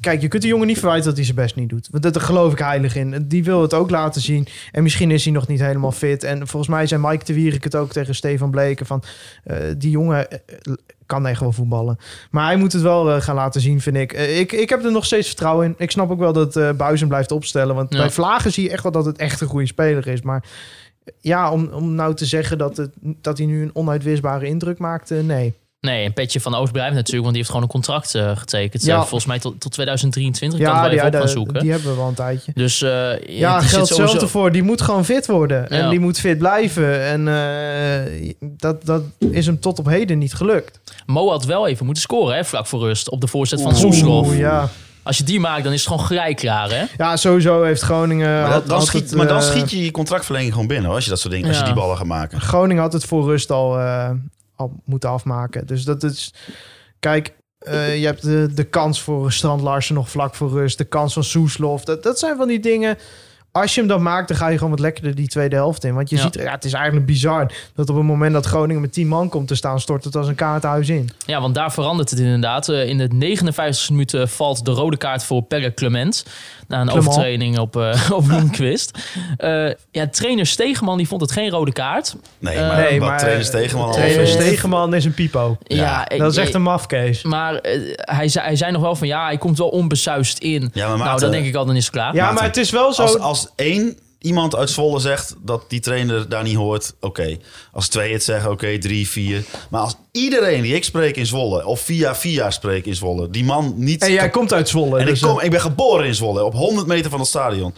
kijk, je kunt de jongen niet verwijten dat hij zijn best niet doet. Want dat- daar geloof ik heilig in. Die wil het ook laten zien. En misschien is hij nog niet helemaal fit. En volgens mij zei Mike de Wierik het ook tegen Stefan Bleken van eh, die jongen eh, kan echt wel voetballen. Maar hij moet het wel eh, gaan laten zien, vind ik. Eh, ik. Ik heb er nog steeds vertrouwen in. Ik snap ook wel dat eh Buizen blijft opstellen. Want Ja. bij Vlagen zie je echt wel dat het echt een goede speler is. Maar ja, om, om nou te zeggen dat, het, dat hij nu een onuitwisbare indruk maakt, eh, nee. Nee, een petje van Oost blijft natuurlijk, want die heeft gewoon een contract eh, getekend. Ja. Volgens mij tot, tot 2023. Ik kan Ja, wel even ja op gaan zoeken. die hebben we wel een tijdje. Dus eh, Ja, geldt hetzelfde voor. Die moet gewoon fit worden. En Ja. die moet fit blijven. En eh, dat, dat is hem tot op heden niet gelukt. Mo had wel even moeten scoren, hè, vlak voor rust, op de voorzet van Soeslof. Ja. Als je die maakt, dan is het gewoon gelijk klaar, hè? ja, sowieso heeft Groningen... Maar, had- dan schiet, het, maar dan schiet je je contractverlenging gewoon binnen, hoor, als je dat soort dingen, als je Ja. die ballen gaat maken. Groningen had het voor rust al, al moeten afmaken. Dus dat is... Kijk, eh, je hebt de, de kans voor Strand Larsen nog vlak voor rust. De kans van Soeslof. Dat, dat zijn van die dingen... Als je hem dan maakt, dan ga je gewoon wat lekkerder die tweede helft in. Want je Ja. ziet, ja, het is eigenlijk bizar dat op het moment dat Groningen met 10 man komt te staan, stort het als een kaarthuis in. Ja, want daar verandert het inderdaad. Eh, in de 59e minuut eh, valt de rode kaart voor Perre Clement. Na een Clement. overtreding op, eh op Lundqvist. Eh ja, trainer Stegeman die vond het geen rode kaart. Nee, maar nee, wat maar trainers tegen man trainer Stegeman is een pipo. Ja, Dat is echt een mafkees. Maar hij, zei, hij zei nog wel van ja, hij komt wel onbesuist in. Ja, maar nou, dan denk ik al, dan is het klaar. Ja, Maarten, maar het is wel zo... Als, als één iemand uit Zwolle zegt dat die trainer daar niet hoort, oké. Als twee het zeggen, oké, drie, vier. Maar als iedereen die ik spreek in Zwolle, of via via spreek in Zwolle, die man niet... en jij komt uit Zwolle. En dus, ik, kom, eh, ik ben geboren in Zwolle, op 100 meter van het stadion.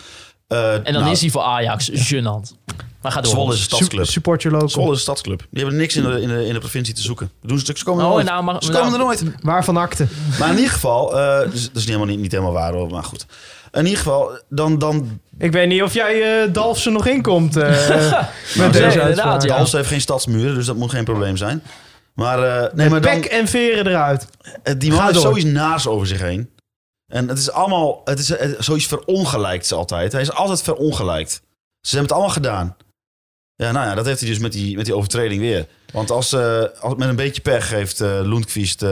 Eh, En dan nou, is hij voor Ajax gênant. Maar ga door. Zwolle is een su- stadsclub. support your local. Zwolle is een stadsclub. Die hebben niks in de, in de, in de provincie te zoeken. Doen ze, ze komen er Oh, nooit. nou, maar- ze komen nou- er nooit. Waarvan akte? Maar in ieder geval, eh, dus, dat is niet helemaal, niet, niet helemaal waar hoor, maar goed. In ieder geval, dan, dan Ik weet niet of jij eh Dalfsen nog inkomt eh met nee, deze uitspraak. ja. Dalfsen heeft geen stadsmuren, dus dat moet geen probleem zijn. Maar, eh, nee, maar dan, Pek en veren eruit. die man heeft zoiets naars over zich heen. En het is allemaal, het is eh, zoiets verongelijkt altijd. Hij is altijd verongelijkt. Ze hebben het allemaal gedaan. Ja, nou ja, dat heeft hij dus met die, met die overtreding weer. Want als, eh, als met een beetje pech heeft eh Lundqvist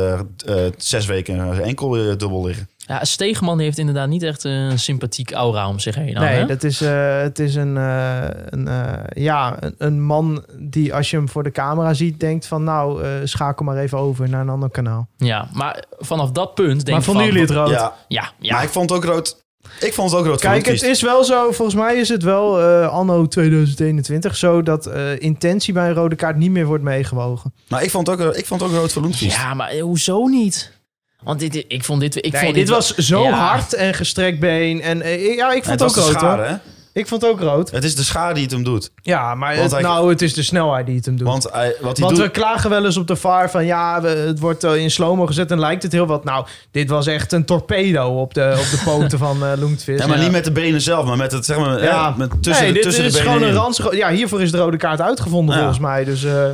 zes weken enkel weer dubbel liggen. Ja, Stegeman heeft inderdaad niet echt een sympathiek aura om zich heen. nou, nee, hè? dat is, eh, het is een, eh, een, eh, ja, een, een man die als je hem voor de camera ziet, denkt van nou, eh, schakel maar even over naar een ander kanaal. Ja, maar vanaf dat punt denk maar ik vonden van... jullie het rood? Ja, Ja, ja. maar ik vond het ook rood. Ik vond het ook rood Kijk, het is wel zo, volgens mij is het wel eh, anno 2021 zo dat eh, intentie bij een rode kaart niet meer wordt meegewogen. Maar ik vond het ook, ik vond het ook rood voor. Ja, maar hoezo niet? Want dit, ik vond dit... Ik Nee, vond dit was zo ja. hard en gestrekt been. En eh, ja, ik vond het ook rood schade, hè? Ik vond het ook rood. Het is de schade die het hem doet. Ja, maar Want het, hij- nou, het is de snelheid die het hem doet. Want hij, wat hij Want doet... we klagen wel eens op de VAR van ja, we- het wordt eh, in slow-mo gezet en lijkt het heel wat. Nou, dit was echt een torpedo op de, op de poten van eh Loentvis. Ja, maar niet met de benen zelf, maar met het, zeg maar, Ja, met tussen, nee, de, dit tussen is de benen gewoon een ranzige... Ja, hiervoor is de rode kaart uitgevonden Ja. volgens mij. Dus eh,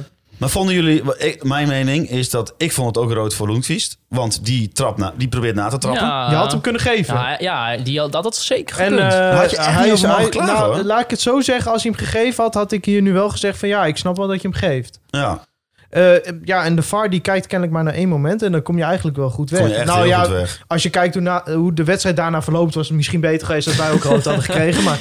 Maar vonden jullie... ik- mijn mening is dat... Ik vond het ook rood voor Lundqvist. Want die, trap na, die probeert na te trappen. Ja, je had hem kunnen geven. Ja, ja die had, dat had zeker En gekund. eh, had je echt hij niet is, over mogen hij- klagen, nou, laat ik het zo zeggen. Als hij hem gegeven had, had ik hier nu wel gezegd van ja, ik snap wel dat je hem geeft. Ja, Eh, ja, en de VAR die kijkt kennelijk maar naar één moment en dan kom je eigenlijk wel goed weg. kon je echt nou heel ja, goed weg. als je kijkt hoe, na, hoe de wedstrijd daarna verloopt, was het misschien beter geweest dat wij ook rood hadden gekregen. Maar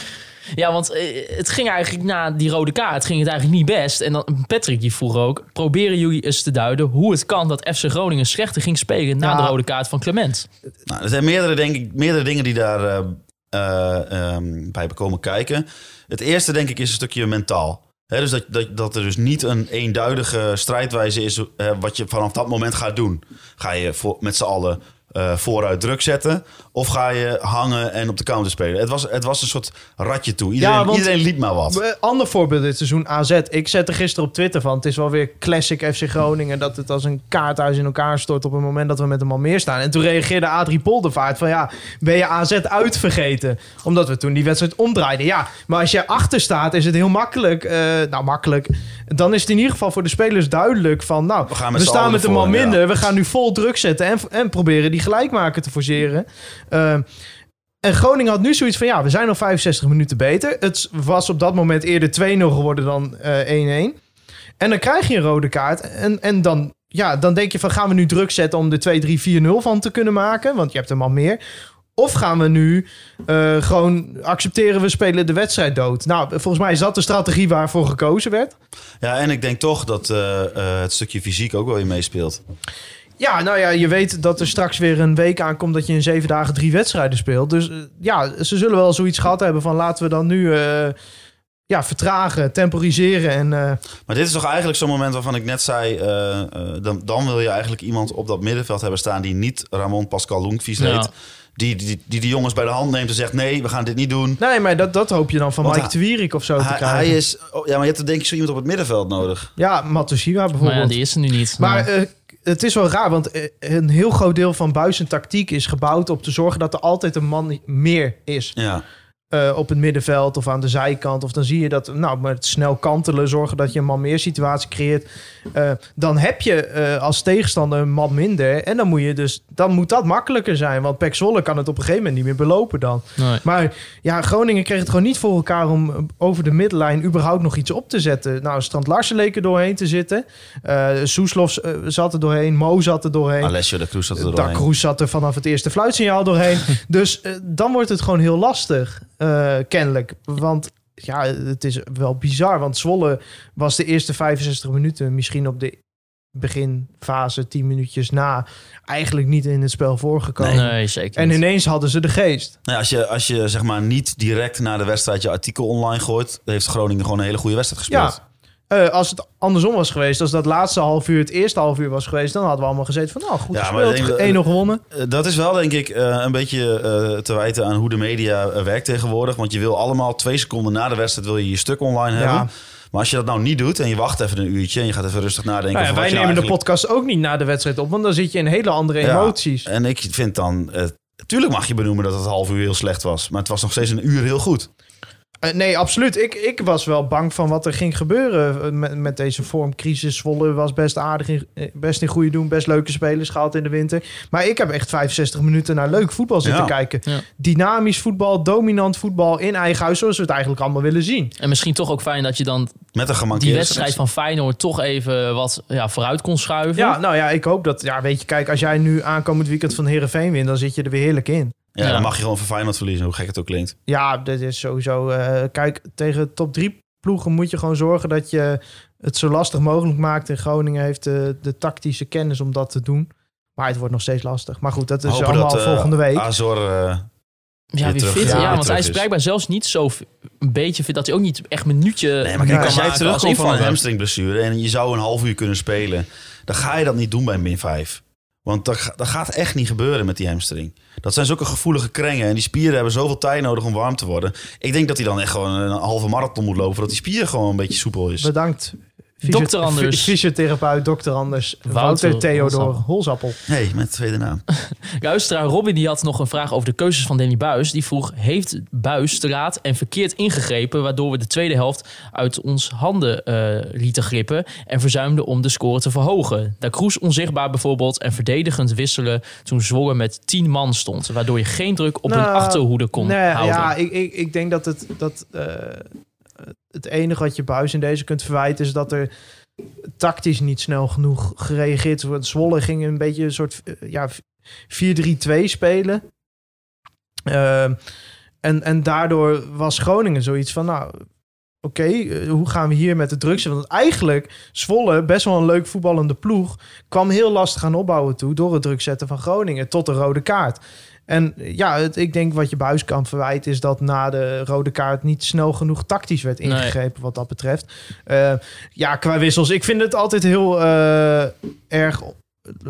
Ja, want eh, het ging eigenlijk na die rode kaart ging het eigenlijk niet best. En dan Patrick die vroeg ook, proberen jullie eens te duiden hoe het kan dat FC Groningen slechter ging spelen na de rode kaart van Clement. Nou, er zijn meerdere, denk ik, meerdere dingen die daar ehm, bij komen kijken. Het eerste, denk ik, is een stukje mentaal. Dus dat, dat, dat er dus niet een eenduidige strijdwijze is wat je vanaf dat moment gaat doen. Ga je voor, met z'n allen eh, vooruit druk zetten? Of ga je hangen en op de counter spelen? Het was, het was een soort ratje toe. Iedereen, Ja, want- iedereen liep maar wat. Ander voorbeeld dit seizoen AZ. Ik zette gisteren op Twitter van... het is wel weer classic FC Groningen... dat het als een kaarthuis in elkaar stort... op het moment dat we met een al meer staan. En toen reageerde Adrie Poldervaart van... ja, ben je AZ uitvergeten? Omdat we toen die wedstrijd omdraaiden. Ja, maar als je achter staat is het heel makkelijk... eh, nou, makkelijk... dan is het in ieder geval voor de spelers duidelijk van... nou, We gaan met staan met een man ja. minder... we gaan nu vol druk zetten... en, en proberen die gelijkmaker te forceren... Eh, en Groningen had nu zoiets van, ja, we zijn nog 65 minuten beter. Het was op dat moment eerder 2-0 geworden dan eh 1-1. En dan krijg je een rode kaart. En, en dan, ja, dan denk je van, gaan we nu druk zetten om de 2-3-4-0 van te kunnen maken? Want je hebt er al meer. Of gaan we nu eh, gewoon accepteren, we spelen de wedstrijd dood? Nou, volgens mij is dat de strategie waarvoor gekozen werd. Ja, en ik denk toch dat eh, eh, het stukje fysiek ook wel weer meespeelt. Ja, nou ja, je weet dat er straks weer een week aankomt dat je in zeven dagen drie wedstrijden speelt. Dus eh, ja, ze zullen wel zoiets gehad hebben van laten we dan nu eh, ja, vertragen, temporiseren. En eh, Maar dit is toch eigenlijk zo'n moment waarvan ik net zei... eh, eh, dan, dan wil je eigenlijk iemand op dat middenveld hebben staan... die niet Ramon Pascal Lundqvist Ja. heet. Die, die, die de jongens bij de hand neemt en zegt... nee, we gaan dit niet doen. nee, maar dat, dat hoop je dan van Want Mike hij- de Wierik of zo te Hij, krijgen. hij is... Oh, ja, maar je hebt er denk ik zo iemand op het middenveld nodig. Ja, Matusiwa Maar bijvoorbeeld. ja, die is er nu niet. Maar. Het is wel raar, want eh, een heel groot deel van Buis' tactiek is gebouwd op te zorgen dat er altijd een man meer is. Ja. Eh, op het middenveld of aan de zijkant. Of dan zie je dat, nou, met snel kantelen, zorgen dat je een man meer situatie creëert. Eh, dan heb je eh, als tegenstander een man minder. En dan moet je dus, dan moet dat makkelijker zijn. Want Pek Zwolle kan het op een gegeven moment niet meer belopen dan. Nee. Maar ja, Groningen kreeg het gewoon niet voor elkaar om over de middenlijn überhaupt nog iets op te zetten. Nou, Strand Larsen leek er doorheen te zitten. Eh Soeslof zat er doorheen. Mo zat er doorheen. Alessio de Cruz zat er doorheen. Kroes zat er vanaf het eerste fluitsignaal doorheen. dus dan wordt het gewoon heel lastig, eh, kennelijk. Want ja, het is wel bizar. Want Zwolle was de eerste 65 minuten misschien op de beginfase, 10 minuutjes na, eigenlijk niet in het spel voorgekomen. nee, zeker En ineens hadden ze de geest. Nou ja, als, je, als je zeg maar niet direct na de wedstrijd je artikel online gooit... heeft Groningen gewoon een hele goede wedstrijd gespeeld. Ja. Eh, als het andersom was geweest, als dat laatste half uur het eerste half uur was geweest, dan hadden we allemaal gezeten van, nou, goed Ja, gespeeld, denk 1-0 dat- gewonnen. Eh, Dat is wel, denk ik, eh, een beetje te wijten aan hoe de media werkt tegenwoordig. Want je wil allemaal twee seconden na de wedstrijd wil je je stuk online hebben. Ja. Maar als je dat nou niet doet en je wacht even een uurtje... en je gaat even rustig nadenken... Nou ja, wij nemen de podcast ook niet na de wedstrijd op, want dan zit je in hele andere emoties. En ik vind dan... tuurlijk mag je benoemen dat het half uur heel slecht was. Maar het was nog steeds een uur heel goed. Eh, nee, absoluut. Ik, ik was wel bang van wat er ging gebeuren eh, met, met deze vormcrisis. Zwolle was best aardig, in, eh, best in goede doen. Best leuke spelers gehaald in de winter. Maar ik heb echt 65 minuten naar leuk voetbal zitten Ja. kijken. Ja. Dynamisch voetbal, dominant voetbal in eigen huis. Zoals we het eigenlijk allemaal willen zien. En misschien toch ook fijn dat je dan Met een die wedstrijd van Feyenoord toch even wat ja, vooruit kon schuiven. Ja, nou ja, ik hoop dat... Ja, weet je, kijk, als jij nu aankomend weekend van Heerenveen wint... dan zit je er weer heerlijk in. Ja, Ja. dan mag je gewoon van Feyenoord verliezen, hoe gek het ook klinkt. Ja, dat is sowieso... eh, kijk, tegen top drie ploegen moet je gewoon zorgen dat je het zo lastig mogelijk maakt. En Groningen heeft de, de tactische kennis om dat te doen. Maar het wordt nog steeds lastig. Maar goed, dat is Hopen allemaal dat, eh, volgende week. Azor, eh, Ja, weer wie terug- fit? ja, want hij is blijkbaar zelfs niet zo een beetje fit dat hij ook niet echt minuutje Nee, maar kijk, als jij terugkomt van een hamstringblessure en je zou een half uur kunnen spelen, dan ga je dat niet doen bij min 5. Want dat, ga- dat gaat echt niet gebeuren met die hamstring. Dat zijn zulke gevoelige krengen. En die spieren hebben zoveel tijd nodig om warm te worden. Ik denk dat hij dan echt gewoon een halve marathon moet lopen... voordat die spier gewoon een beetje soepel is. Bedankt. Dokter Anders. Fy- Fysiotherapeut, dokter Anders. Wouter Wouter Theodor Holzappel. Nee, met de tweede naam. Luisteraar Robin die had nog een vraag over de keuzes van Danny Buis. Die vroeg, heeft Buis te laat en verkeerd ingegrepen... waardoor we de tweede helft uit ons handen eh, lieten glippen... en verzuimden om de score te verhogen? Da Cruz onzichtbaar bijvoorbeeld en verdedigend wisselen... toen Zwolle met 10 man stond... waardoor je geen druk op een Nou, achterhoede kon nee, houden. Ja, ik, ik, ik denk dat het, dat, eh, het enige wat je Buis in deze kunt verwijten... is dat er tactisch niet snel genoeg gereageerd wordt. Zwolle ging een beetje een soort eh, ja, 4-3-2 spelen. Ehm, en, en daardoor was Groningen zoiets van... nou, oké, eh, hoe gaan we hier met de zitten? Want eigenlijk, Zwolle, best wel een leuk voetballende ploeg... kwam heel lastig aan opbouwen toe... door het druk zetten van Groningen tot de rode kaart. En ja, het, ik denk wat je Buis kan verwijten... is dat na de rode kaart niet snel genoeg tactisch werd Nee. ingegrepen... wat dat betreft. Eh, ja, qua wissels. Ik vind het altijd heel eh, erg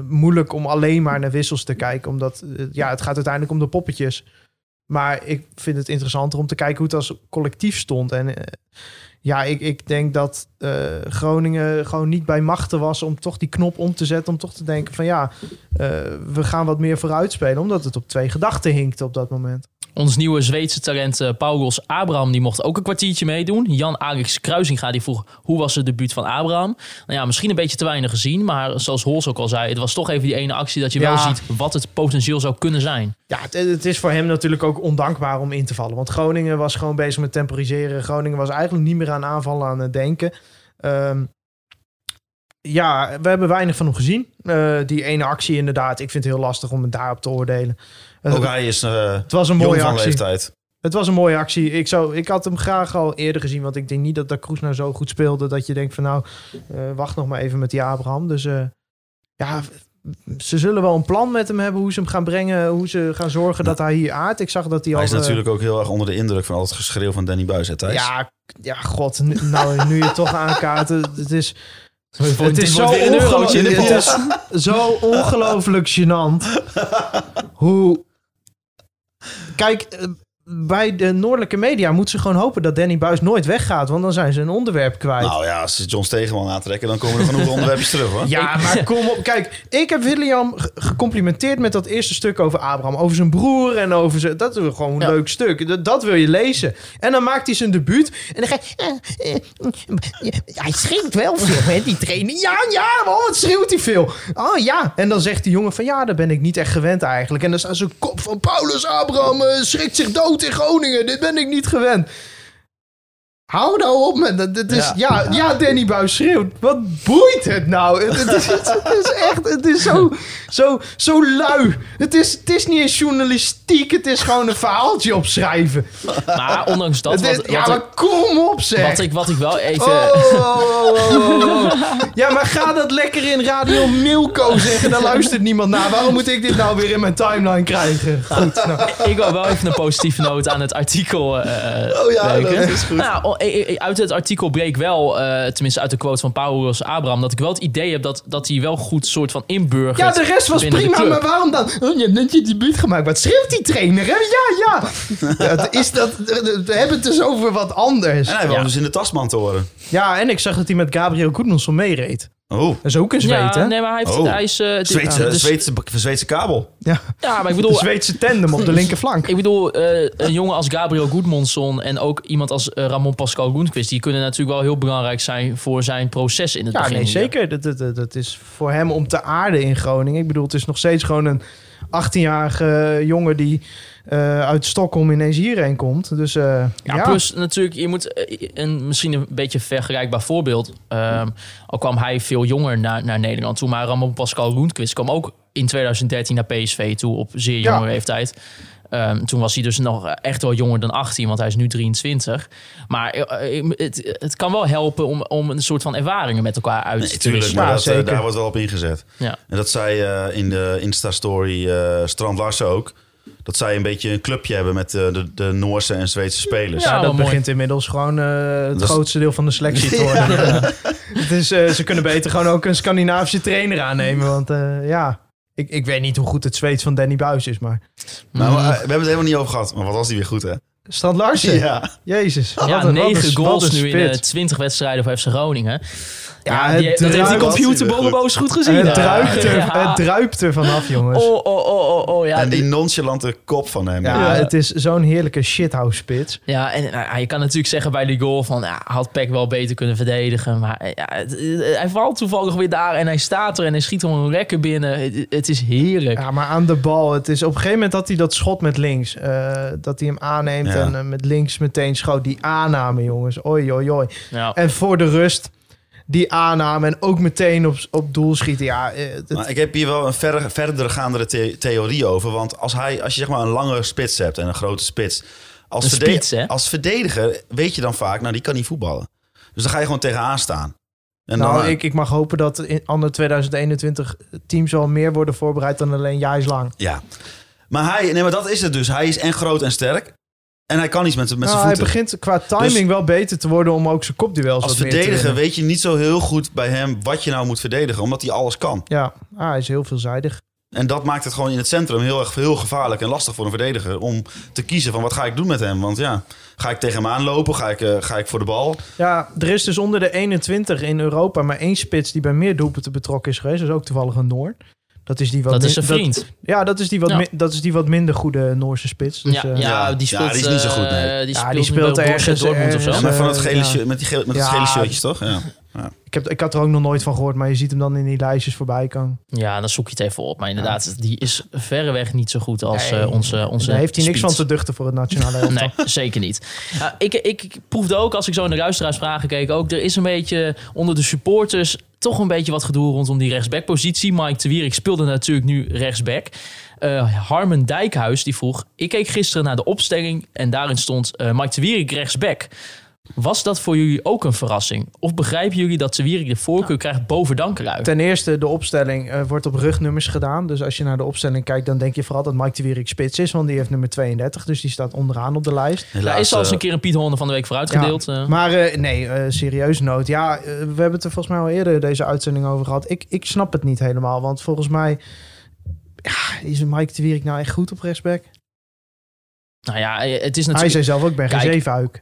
moeilijk om alleen maar naar wissels te kijken. Omdat eh, ja, het gaat uiteindelijk om de poppetjes. Maar ik vind het interessanter om te kijken hoe het als collectief stond. En eh, ja, ik, ik denk dat eh, Groningen gewoon niet bij machten was om toch die knop om te zetten. Om toch te denken van ja, eh, we gaan wat meer vooruit spelen. Omdat het op twee gedachten hinkte op dat moment. Ons nieuwe Zweedse talent eh, Paulos Abraham die mocht ook een kwartiertje meedoen. Jan Alex Kruisinga die vroeg hoe was het debuut van Abraham. Nou ja, misschien een beetje te weinig gezien. Maar zoals Hols ook al zei, het was toch even die ene actie dat je wel ziet wat het potentieel zou kunnen zijn. Ja, het, het is voor hem natuurlijk ook ondankbaar om in te vallen. Want Groningen was gewoon bezig met temporiseren. Groningen was eigenlijk niet meer aan aanvallen aan het denken. Ehm, ja, we hebben weinig van hem gezien. Eh, die ene actie inderdaad. Ik vind het heel lastig om het daarop te oordelen. Het, Ook hij is eh het was een mooie van actie. leeftijd. Het was een mooie actie. Ik, zou, ik had hem graag al eerder gezien. Want ik denk niet dat Da Cruz nou zo goed speelde. Dat je denkt van nou, eh, wacht nog maar even met die Abraham. Dus eh, ja, ze zullen wel een plan met hem hebben. Hoe ze hem gaan brengen. Hoe ze gaan zorgen dat hij hier aardt. Ik zag dat hij al... Hij is eh, natuurlijk ook heel erg onder de indruk van al het geschreeuw van Danny Buis, hè Thijs? Ja, ja, god. nu- Nou, nu je toch aankaart. Het is... Het zo, is zo ongelooflijk gênant. Hoe... Kijk, eh, bij de noordelijke media moeten ze gewoon hopen dat Danny Buis nooit weggaat. Want dan zijn ze een onderwerp kwijt. Nou ja, als ze John Stegeman aantrekken, dan komen er genoeg onderwerpjes terug, hoor. Ja, maar kom op. Kijk, ik heb William ge- gecomplimenteerd met dat eerste stuk over Abraham. Over zijn broer en over zijn... Dat is gewoon een Ja. leuk stuk. Dat, dat wil je lezen. En dan maakt hij zijn debuut. En dan ga je... eh, eh, hij schreeuwt wel veel, hè, die trainer. Ja, ja, oh, wat schreeuwt hij veel. Oh, ja. En dan zegt die jongen van... Ja, dat ben ik niet echt gewend eigenlijk. En dan staat zo'n kop van... Paulus Abraham eh, schrikt zich dood in Groningen. Dit ben ik niet gewend. Hou nou op met dat. Het is, ja. Ja, Danny Buis schreeuwt. Wat boeit het nou? Het, het is, het is echt, het is zo, zo, zo lui. Het is, het is niet eens journalistiek. Het is gewoon een verhaaltje opschrijven. Maar ondanks dat, wat, ja, wat, maar ik, kom op zeg. wat, ik, wat ik wel even... Oh, oh, oh, oh, oh. Ja, maar ga dat lekker in Radio Milko zeggen. Daar luistert niemand naar. Waarom moet ik dit nou weer in mijn timeline krijgen? Goed, nou. Ik wil wel even een positieve noot aan het artikel eh Oh ja, breken. dat is goed. Nou, uit het artikel bleek wel, eh, tenminste uit de quote van Paulus Abraham, dat ik wel het idee heb dat, dat hij wel goed soort van inburgert. Ja, de rest was prima, maar waarom dan? Oh, je hebt net je debuut gemaakt. Wat schreeuwt die trainer, hè? Ja, ja. is dat, we hebben het dus over wat anders. En hij Ja. dus in de Tasman te horen. Ja, en ik zag dat hij met Gabriel Goedmanson meereed. Oh, Dat is ook een Zweed, Ja, hè? nee, maar hij, heeft, Oh. hij is... eh, dit- Zweedse, ja, dus- Zweedse, Zweedse kabel. Ja, ja, maar ik de bedoel, Zweedse tandem op de linkerflank. Ik bedoel, eh, een jongen als Gabriel Goedmonson en ook iemand als eh, Ramon Pascal Roenquist, die kunnen natuurlijk wel heel belangrijk zijn voor zijn proces in het Ja, begin. nee, zeker. Dat, dat is voor hem om te aarden in Groningen. Ik bedoel, het is nog steeds gewoon een 18-jarige jongen die eh, uit Stockholm ineens hierheen komt. Dus eh, Ja, ja, plus natuurlijk, je moet eh, een, misschien een beetje vergelijkbaar voorbeeld. Ehm, al kwam hij veel jonger naar, naar Nederland toe, maar Ramon Pascal Roenquist kwam ook in 2013 naar PSV toe op zeer Ja. jonge leeftijd. Ehm, toen was hij dus nog echt wel jonger dan 18, want hij is nu 23. Maar eh, eh, het, het kan wel helpen om, om een soort van ervaringen met elkaar uit Nee, te tuurlijk, wisselen. maar dat, eh, daar wordt wel op ingezet. Ja. En dat zei eh, in de Insta-story eh, Strand Larsen ook. Dat zij een beetje een clubje hebben met de, de Noorse en Zweedse spelers. Ja, Ja, dat mooi. begint inmiddels gewoon het Dat grootste deel van de selectie te worden. Ja. Het is, ze kunnen beter gewoon ook een Scandinavische trainer aannemen. Want eh, ja, Ik, ik weet niet hoe goed het Zweeds van Danny Buis is, maar... Nou, Mm. maar, eh, we hebben het helemaal niet over gehad. Maar wat was die weer goed, hè? Strand Larsen? Ja. Jezus. Ja, negen goals nu in spits. eh, 20 wedstrijden voor FC Groningen. Ja, Ja, het die, dat heeft die druipt- computer goed. bovenboos goed gezien. Het druipt, er, Ja. het druipt er vanaf, jongens. Oh, oh, oh, oh, oh. Ja, en die nonchalante kop van hem. Ja, Ja. het is zo'n heerlijke shithouse spits. ja, en nou, je kan natuurlijk zeggen bij die goal van... Ja, had Peck wel beter kunnen verdedigen. Maar eh, ja, het- eh, hij valt toevallig weer daar en hij staat er en hij schiet hem een lekker binnen. Het, het is heerlijk. Ja, maar aan de bal. Het is op een gegeven moment dat hij dat schot met links. eh, dat hij hem aanneemt Ja. en met links meteen schoot. Die aanname, jongens. Oei, oei, oei. Ja. En voor de rust, die aanname en ook meteen op, op doel schieten. Ja, eh, het- Maar ik heb hier wel een verder, verder gaandere the- theorie over. Want als, hij, als je zeg maar een lange spits hebt en een grote spits. Als, Een verde- spits, hè? als verdediger weet je dan vaak, nou die kan niet voetballen. Dus dan ga je gewoon tegenaan staan. En nou, dan, ik, ik mag hopen dat in ander 2021 teams wel meer worden voorbereid dan alleen Jijs lang. Ja. Maar hij, nee, maar dat is het dus. Hij is en groot en sterk. En hij kan iets met, met Nou, zijn hij voeten. begint qua timing Dus- wel beter te worden om ook zijn kopduels Als wat meer te verdediger weet je niet zo heel goed bij hem wat je nou moet verdedigen. Omdat hij alles kan. Ja, ah, hij is heel veelzijdig. En dat maakt het gewoon in het centrum heel erg heel gevaarlijk en lastig voor een verdediger. Om te kiezen van wat ga ik doen met hem. Want ja, ga ik tegen hem aanlopen? Ga ik, eh, ga ik voor de bal? Ja, er is dus onder de 21 in Europa maar één spits die bij meer doelpunten betrokken is geweest. Dat is ook toevallig een Noor. Dat is die wat Dat is zijn vriend. ja, dat is, die wat Ja. dat is die wat minder goede Noorse spits. Dus, ja, eh, ja, ja, die ja, speelt, die is niet zo goed, eh, nee. die Ja, speelt, die speelt bij Borussia ergens- Dortmund of zo. Ja, ergens, met, van het eh, gele, ja. shirt- met, die gele, met het Ja. gele shirtjes, toch? Ja. Ik, heb, ik had er ook nog nooit van gehoord, maar je ziet hem dan in die lijstjes voorbij komen. Ja, dan zoek je het even op. Maar inderdaad, die is verreweg niet zo goed als Nee, eh, onze, onze Daar heeft hij niks van te duchten voor het nationale elftal. Nee, zeker niet. Ik, ik, proefde ook, als ik zo in de luisteraarsvragen keek, ook er is een beetje onder de supporters toch een beetje wat gedoe rondom die rechtsbackpositie. Mike de Wierik speelde natuurlijk nu rechtsback. Eh, Harmen Dijkhuis die vroeg, ik keek gisteren naar de opstelling en daarin stond eh, Mike de Wierik rechtsback. Was dat voor jullie ook een verrassing? Of begrijpen jullie dat de Wierik de voorkeur krijgt boven Dankerui? Ten eerste, de opstelling eh, wordt op rugnummers gedaan. Dus als je naar de opstelling kijkt, dan denk je vooral dat Mike de Wierik spits is. Want die heeft nummer 32, dus die staat onderaan op de lijst. Daar is al eens eh, een keer een Piet Horne van de week vooruit gedeeld. eh. Maar eh, nee, eh, serieus nood. Ja, we hebben het er volgens mij al eerder deze uitzending over gehad. Ik, ik snap het niet helemaal, want volgens mij... Ja, is Mike de Wierik nou echt goed op rechtsback? Nou ja, het is Hij natuurlijk... zei zelf ook, ik ben geen.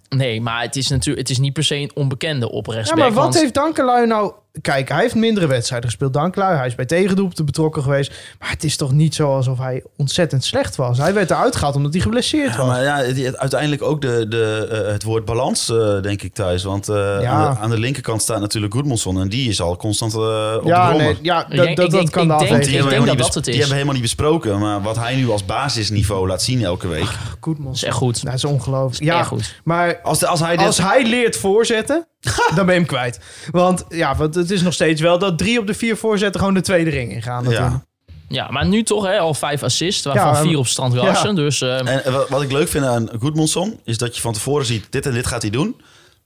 Nee, maar het is natuurlijk het is niet per se een onbekende op Ja, maar wat want- heeft Dankelui nou... Kijk, hij heeft mindere wedstrijden gespeeld. Dankelui, hij is bij tegendoelpunten betrokken geweest. Maar het is toch niet zo alsof hij ontzettend slecht was. Hij werd eruit gehaald omdat hij geblesseerd Ja, was. maar ja, uiteindelijk ook de, de, eh, het woord balans, eh, denk ik thuis. Want eh, Ja. aan, de, aan de linkerkant staat natuurlijk Goedmanson. En die is al constant eh, op de ja, brommer. nee, ja, dat, denk- dat, ik dat denk- kan de afweging. Die ik hebben, dat helemaal dat het is. die hebben we helemaal niet besproken. Maar wat hij nu als basisniveau laat zien elke week. Goedmans. Dat is echt goed. Dat is ongelooflijk. Ja, Ja, goed. maar Als, de- als hij dit... als hij leert voorzetten, dan ben je hem kwijt. Want ja, want het is nog steeds wel dat drie op de vier voorzetten gewoon de tweede ring ingaan. natuurlijk. ja. Ja, maar nu toch hè, al vijf assists, waarvan Ja, vier op Strand ja. Dus eh, En wat, ik leuk vind aan Goedmanson... is dat je van tevoren ziet, dit en dit gaat hij doen.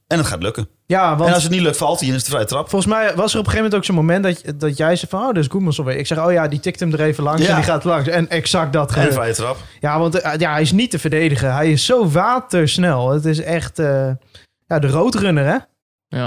En het gaat lukken. Ja, want En als het niet lukt, valt hij en is het vrij trap. volgens mij was er op een gegeven moment ook zo'n moment dat, dat jij zei van... Oh, dat is Goedmans alweer. Ik zeg, oh ja, die tikt hem er even langs Ja. en die gaat langs. En exact dat En vrije trap. Ja, want eh, ja, hij is niet te verdedigen. Hij is zo watersnel. Het is echt eh, ja, de roodrunner, hè?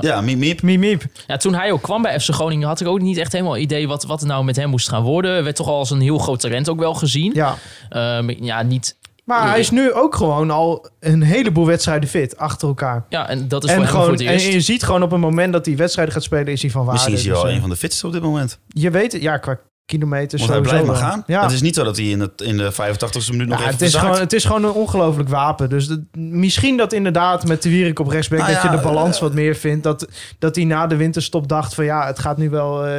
Ja, miep, miep. Miep, miep. ja, toen hij ook kwam bij FC Groningen had ik ook niet echt helemaal idee wat, wat er nou met hem moest gaan worden. Er werd toch al als een heel groot talent ook wel gezien. Ja. Ehm, ja, niet... Maar hij is nu ook gewoon al een heleboel wedstrijden fit achter elkaar. Ja, en dat is En, voor hem voor gewoon, het en je ziet gewoon op het moment dat hij wedstrijden gaat spelen, is hij van waarde. Misschien is hij Dus, wel eh, een van de fitste op dit moment. Je weet het, ja, qua kilometers Want hij blijft maar gaan. Ja. Het is niet zo dat hij in, het, in de 85ste minuut nog Ja, even het, is verzaakt. gewoon, het is gewoon een ongelooflijk wapen. Dus dat- misschien dat inderdaad met de Wierik op rechtsback... Nou dat je de balans eh, wat meer vindt. Dat, dat hij na de winterstop dacht van... ja, het gaat nu wel eh,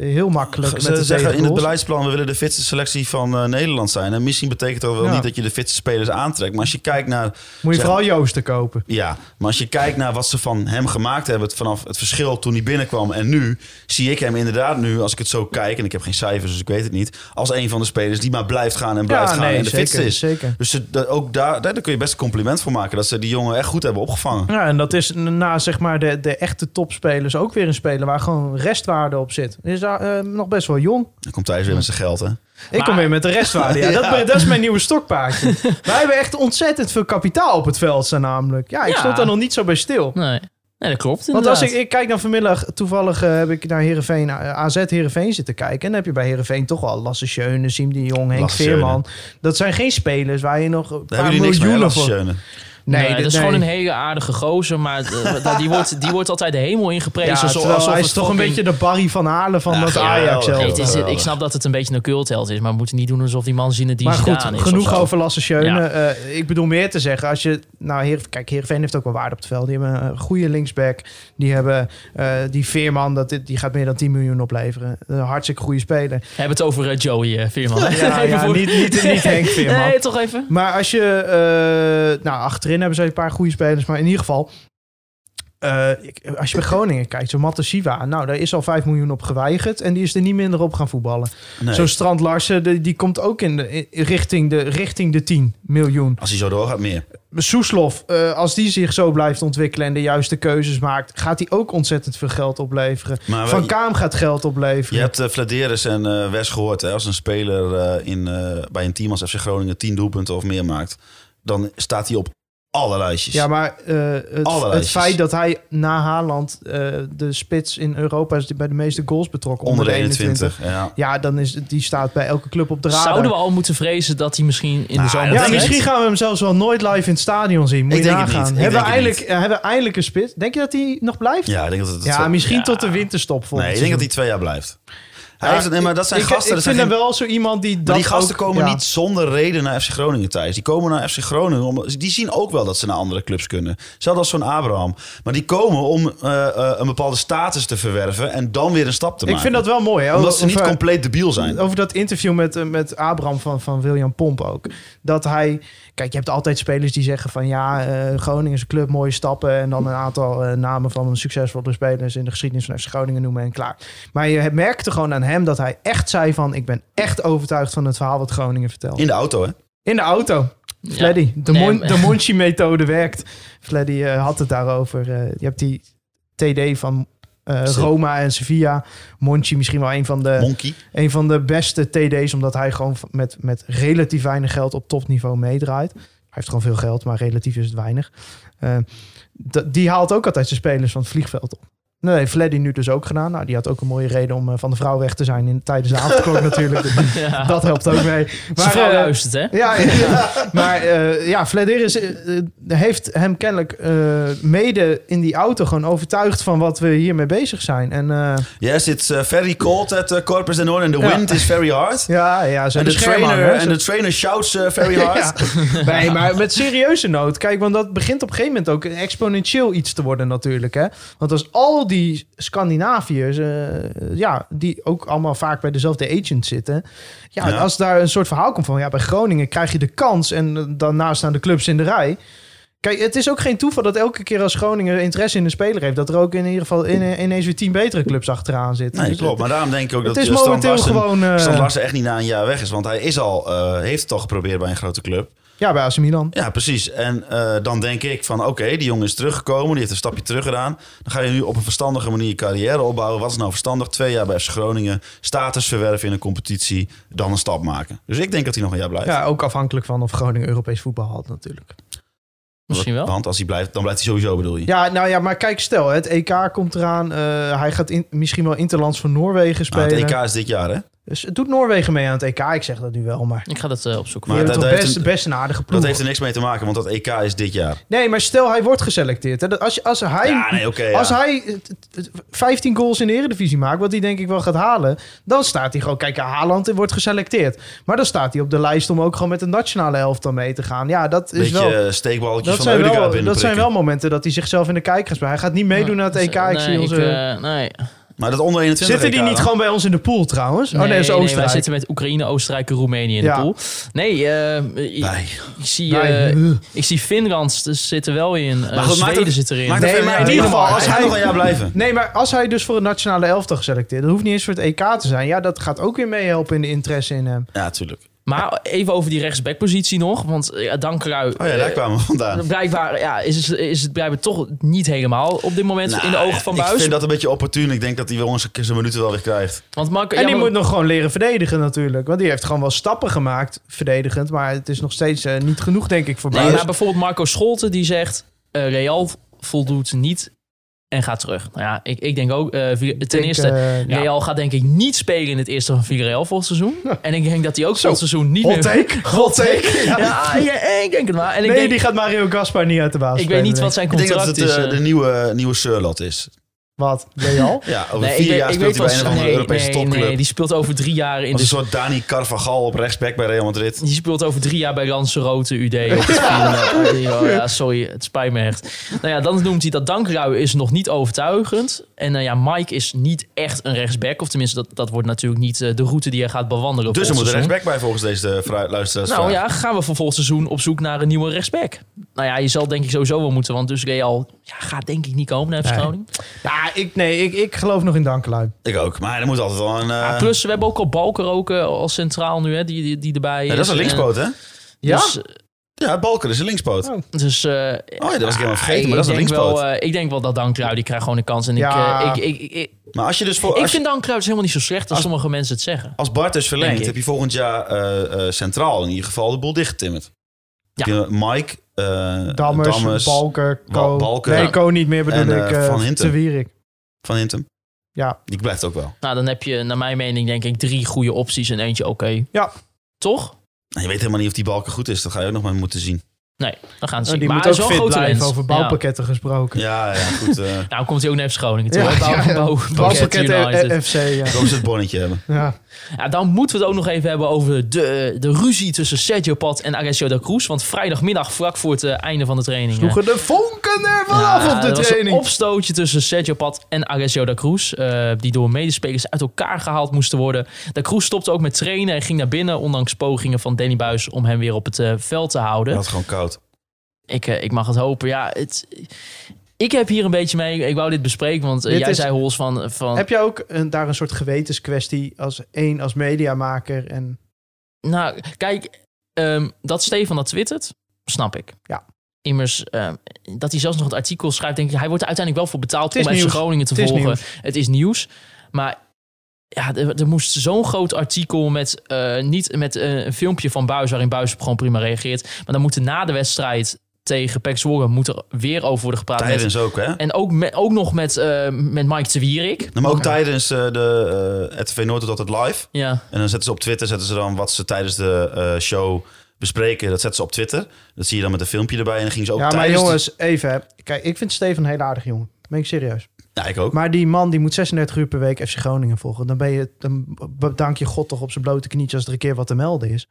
heel makkelijk met Ze de zeggen in het beleidsplan, we willen de fitste selectie van eh, Nederland zijn. En misschien betekent dat wel Ja. niet dat je de fitste spelers aantrekt. Maar als je kijkt naar, Moet je zeg- vooral Joosten kopen. ja, maar als je kijkt naar wat ze van hem gemaakt hebben vanaf het verschil toen hij binnenkwam en nu, zie ik hem inderdaad nu, als ik het zo kijk, en ik heb geen cijfers, dus ik weet het niet, als een van de spelers die maar blijft gaan en blijft gaan en de fitste zeker, is. zeker. Dus ze- dat- ook daar, daar kun je best een compliment voor maken dat ze die jongen echt goed hebben opgevangen. Ja, en dat is na zeg maar de, de echte topspelers ook weer een speler... waar gewoon restwaarde op zit. Is daar, eh, nog best wel jong. Dan komt Thijs weer met zijn geld, hè? Ik Maar- kom weer met de restwaarde. Ja, Ja. Dat, dat is mijn nieuwe stokpaardje. Wij hebben echt ontzettend veel kapitaal op het veld staan namelijk. Ja, ik Ja. stond daar nog niet zo bij stil. Nee. Nee, dat klopt Want als ik, inderdaad. ik kijk dan vanmiddag, toevallig eh, heb ik naar Heerenveen, eh, AZ Heerenveen zitten kijken. En dan heb je bij Heerenveen toch wel Lasse Schöne, Siem de Jong, Henk Lasse Veerman. Dat zijn geen spelers waar je nog een Daar paar hebben jullie niks mee, hè, miljoenen Lasse voor... Nee, dat is nee. gewoon een hele aardige gozer, maar eh, die, wordt, die wordt altijd de hemel ingeprezen. Ja, zo- alsof hij het is toch een beetje de Barry van Halen van dat. Ajax zelf. Het is, ik snap dat het een beetje een cultheld is, maar we moeten niet doen alsof die man zien die Maar goed, is. genoeg over Lasse Schöne. Eh, ik bedoel meer te zeggen, als je... Nou, Heer, kijk, Heerenveen heeft ook wel waarde op het veld. Die hebben een goede linksback. Die hebben eh, die Veerman, dat, die gaat meer dan 10 miljoen opleveren. Een hartstikke goede speler. We hebben het over Joey Veerman. Ja, niet, niet, niet Henk Veerman. Nee, toch even. Maar als je... nou, achterin hebben ze een paar goede spelers. Maar in ieder geval... eh, als je bij Groningen kijkt, zo Matasiva, nou, daar is al 5 miljoen op geweigerd. En die is er niet minder op gaan voetballen. Nee. Zo Strand Larsen, die, die komt ook in de, in- richting, de, richting de 10 miljoen. Als hij zo doorgaat, meer. Soeslof, eh, als die zich zo blijft ontwikkelen en de juiste keuzes maakt, gaat hij ook ontzettend veel geld opleveren. Maar Van Kaam gaat geld opleveren. Je hebt uh, en eh Wes gehoord. Hè, als een speler in, bij een team als FC Groningen 10 doelpunten of meer maakt, dan staat hij op alle lijstjes. Ja, maar eh, het, feit dat hij na Haaland eh, de spits in Europa is die bij de meeste goals betrokken Onder de 21. Ja. Ja, dan is die staat bij elke club op de radar. Zouden we al moeten vrezen dat hij misschien in de Nou, zomer ja, ik misschien gaan we hem zelfs wel nooit live in het stadion zien. Moet Ik je denk het nagaan. Ik Hebben, we denk het eindelijk, eh, hebben we eindelijk een spits? Denk je dat hij nog blijft? ja, ik denk dat het Ja, zo- misschien Ja. tot de winterstop volgend Nee, ik denk dat hij twee jaar blijft. Hij heeft, nee, maar dat zijn ik, gasten. Ik vind hem wel zo iemand die dat die gasten ook- komen niet zonder reden naar FC Groningen thuis. Die komen naar FC Groningen. Om, die zien ook wel dat ze naar andere clubs kunnen. Zelfs als zo'n Abraham. Maar die komen om eh, eh, een bepaalde status te verwerven en dan weer een stap te Ik maken. vind dat wel mooi. Hè? Omdat ze niet compleet debiel zijn. Over dat interview met, eh, met Abraham van, van William Pomp ook. Dat hij... Kijk, je hebt altijd spelers die zeggen van... Ja, eh, Groningen is een club, mooie stappen. En dan een aantal eh, namen van succesvolle spelers... in de geschiedenis van FC Groningen noemen en klaar. Maar je merkte gewoon aan hem dat hij echt zei van... Ik ben echt overtuigd van het verhaal wat Groningen vertelt. In de auto, hè? In de auto. Ja. Fleddy, de, Nee, Mon- maar- de Monchi-methode werkt. Fleddy eh, had het daarover. Eh, je hebt die TD van eh. Roma en Sevilla. Monchi misschien wel een van de Monkey. een van de beste TD's, omdat hij gewoon met, met relatief weinig geld op topniveau meedraait. Hij heeft gewoon veel geld, maar relatief is het weinig. Eh, die haalt ook altijd zijn spelers van het vliegveld op. Nee, Fleddy nu dus ook gedaan. Nou, die had ook een mooie reden om eh, van de vrouw weg te zijn in, tijdens de avondklok natuurlijk. Ja. Dat helpt ook mee. Zijn vrouw eh, luistert, hè? ja, ja. maar eh ja, heeft hem kennelijk eh, mede in die auto gewoon overtuigd van wat we hiermee bezig zijn. En eh, Yes, it's uh, very cold at uh, Corpus de Noord and the Ja. wind is very hard. ja, ja, zijn En de, trainer, en de trainer shouts uh, very hard. Ja. Nee, maar met serieuze nood. Kijk, want dat begint op een gegeven moment ook exponentieel iets te worden natuurlijk. Hè? Want als al die Scandinaviërs, eh, ja, die ook allemaal vaak bij dezelfde agent zitten. Ja, Ja. als daar een soort verhaal komt van, ja, bij Groningen krijg je de kans en eh, daarna staan de clubs in de rij. Kijk, het is ook geen toeval dat elke keer als Groningen interesse in een speler heeft, dat er ook in ieder geval in, ineens weer tien betere clubs achteraan zitten. Nee, Dus klopt. Maar daarom denk ik ook Het dat is uh, Strand momenteel Larsen, gewoon... eh, Strand Larsen echt niet na een jaar weg is. Want hij is al, uh, heeft het al geprobeerd bij een grote club. Ja, bij AC Milan. Ja, precies. En uh, dan denk ik van oké, die jongen is teruggekomen. Die heeft een stapje terug gedaan. Dan ga je nu op een verstandige manier je carrière opbouwen. Wat is nou verstandig? Twee jaar bij FC Groningen. Status verwerven in een competitie. Dan een stap maken. Dus ik denk dat hij nog een jaar blijft. Ja, ook afhankelijk van of Groningen Europees voetbal had natuurlijk. Misschien wel. Want als hij blijft, dan blijft hij sowieso bedoel je. Ja, nou ja, maar kijk, stel, het EK komt eraan. eh, hij gaat in, misschien wel Interlands voor Noorwegen Nou, spelen. het EK is dit jaar hè? Dus het doet Noorwegen mee aan het EK. Ik zeg dat nu wel, maar... Ik ga dat eh, opzoeken. Maar dat- dat best, heeft best een aardige ploeg. Dat heeft er niks mee te maken, want dat EK is dit jaar. Nee, maar stel hij wordt geselecteerd. Hè, dat als, als hij, Ja, nee, oké. ja. als hij eh, t- t- 15 goals in de Eredivisie maakt, wat hij denk ik wel gaat halen, dan staat hij gewoon... Kijk, Haaland wordt geselecteerd. Maar dan staat hij op de lijst om ook gewoon met de nationale elftal mee te gaan. Ja, dat is Beetje wel... steekballetjes Dat van zijn, wel, binnen dat zijn wel momenten dat hij zichzelf in de kijker speelt. Hij gaat niet meedoen aan het EK. Ik zie nee, onze... eh, nee. Maar dat onder 21 Zitten die EK niet dan? gewoon bij ons in de pool trouwens? Oh nee, dat is wij Oostenrijk. zitten met Oekraïne, Oostenrijk en Roemenië in Ja. de pool. Nee, eh, ik, zie, eh, ik zie Finland dus zit er wel in. eh Maar goed, maakt Zweden het- zit erin. Maakt Nee, maar in ieder geval, Als hij nog een jaar blijven. Nee, maar als hij dus voor het nationale elftal geselecteerd, dat hoeft niet eens voor het EK te zijn. Ja, dat gaat ook weer meehelpen in de interesse in hem. Ja, tuurlijk. Maar even over die rechtsbackpositie nog. Want ja, Dankerui... Oh ja, daar eh, kwamen we vandaan. Blijkbaar ja, is, het, is het blijkbaar toch niet helemaal op dit moment in de Nou, ogen van Ik Buis. vind dat een beetje opportun. Ik denk dat hij wel onze zijn minuten wel weer krijgt. Want Marco, En ja, die maar- moet nog gewoon leren verdedigen natuurlijk. Want die heeft gewoon wel stappen gemaakt, verdedigend. Maar het is nog steeds eh, niet genoeg, denk ik, voor Nee, Buis. maar bijvoorbeeld Marco Scholten die zegt... eh, Real voldoet niet en gaat terug. Nou ja, ik, ik denk ook, eh, ten denk, eerste, ja. Real gaat denk ik niet spelen in het eerste van Villarreal volgend seizoen. En ik denk dat hij ook Zo. volgend seizoen niet Hot meer... take, hot take. Ja. Ja, ja, ik denk het maar. En ik, nee, denk, die gaat Mario Gaspar niet uit de baas ik spelen, weet niet wat zijn Ik denk dat contract het is. eh. de nieuwe, nieuwe Surlot is. Wat, Real? Ja, over Nee, vier weet, jaar speelt hij bij een of andere nee, Europese nee, topclub. nee, die speelt over drie jaar in Als de een soort Dani Carvajal op rechtsback bij Real Madrid. Die speelt over drie jaar bij Lanzarote UD. Vierde. Oh, ja, sorry, het spijt me echt. Nou ja, dan noemt hij dat Dankrui is nog niet overtuigend. En nou ja, Mike is niet echt een rechtsback. Of tenminste, dat, dat wordt natuurlijk niet eh, de route die hij gaat bewandelen. Dus er moet een rechtsback bij volgens deze luisteraars. Nou ja, gaan we voor volgend seizoen op zoek naar een nieuwe rechtsback. Nou ja, je zal denk ik sowieso wel moeten. Want dus Real ja, gaat denk ik niet komen naar FC Nee. Ja, ik, nee, ik, ik geloof nog in Dankelui. Ik ook. Maar er moet altijd wel een... eh, Ja, plus, we hebben ook al Balker ook eh, als centraal nu, hè, die, die, die erbij is. ja, dat is een En, linkspoot, hè? Ja? Dus, Ja, Balker is een linkspoot. Oh. Dus, eh, Oh ja, dat was ik helemaal vergeten, ik maar dat is een denk linkspoot. Wel, eh, ik denk wel dat Dankrui, die krijgt gewoon een kans. En Ja. ik, eh, ik, ik, ik, Maar als je dus voor... ik als, vind Dankrui dus helemaal niet zo slecht als, Als- sommige mensen het zeggen. als Bart dus verlengt, Denk ik. heb je volgend jaar eh, eh, centraal in ieder geval de boel dichtgetimmerd. Ja. Mike, eh Dammers, Dammers, Balker, nee. Co niet meer bedoel En, eh, ik. eh Van Hintem. Te Wierik. Van Hintem. Ja. Die blijft ook wel. Nou, dan heb je naar mijn mening denk ik drie goede opties en eentje oké. Ja. Toch? Nou, je weet helemaal niet of die Balker goed is. Dat ga je ook nog maar moeten zien. Nee, dan gaan we Oh, zien. die maar moet ook fit blijven, over bouwpakketten gesproken. Ja, ja, goed. eh. Nou, komt hij ook naar FC Groningen. toe, Ja? Bouw- ja, ja. bouw- Bouwpakket United. eh, FC, ja. dan ze het bonnetje hebben. ja. Ja, dan moeten we het ook nog even hebben over de, de ruzie tussen Sergio Pat en Alessio da Cruz. Want vrijdagmiddag, vlak voor het eh, einde van de training... eh, Sloegen de vonken er vanaf op de er was training. een opstootje tussen Sergio Pat en Alessio da Cruz. eh, die door medespelers uit elkaar gehaald moesten worden. Da Cruz stopte ook met trainen en ging naar binnen. Ondanks pogingen van Danny Buis om hem weer op het eh, veld te houden. Dat is gewoon koud. Ik, eh, ik mag het hopen. Ja, het, ik heb hier een beetje mee. Ik wou dit bespreken, want eh, Dit jij is- zei Hols van... van Heb je ook een, daar een soort gewetenskwestie als één als mediamaker? En Nou, kijk, ehm, dat Stefan dat twittert, snap ik. Ja. Immers, ehm, dat hij zelfs nog het artikel schrijft, denk ik, hij wordt er uiteindelijk wel voor betaald om FC. Groningen te Het volgen. nieuws. Het is nieuws. Maar ja, er, er moest zo'n groot artikel met, eh, niet met een filmpje van Buis, waarin Buis gewoon prima reageert. Maar dan moet er na de wedstrijd tegen Pek Zwolle moet er weer over worden gepraat. Met, Tijdens ook, hè? en ook, met, ook nog met, eh, met Mike de Wierik. Nou, maar ook tijdens eh, de eh RTV Noord doet altijd live. Ja, En dan zetten ze op Twitter zetten ze dan wat ze tijdens de eh, show bespreken. Dat zetten ze op Twitter. Dat zie je dan met een filmpje erbij. En dan gingen ze ook ja, maar tijdens... jongens, even. Kijk, ik vind Steven een hele aardige jongen. Ben ik serieus. Ja, ik ook. Maar die man die moet 36 uur per week FC Groningen volgen. Dan, ben je, dan bedank je God toch op zijn blote knietjes als er een keer wat te melden is.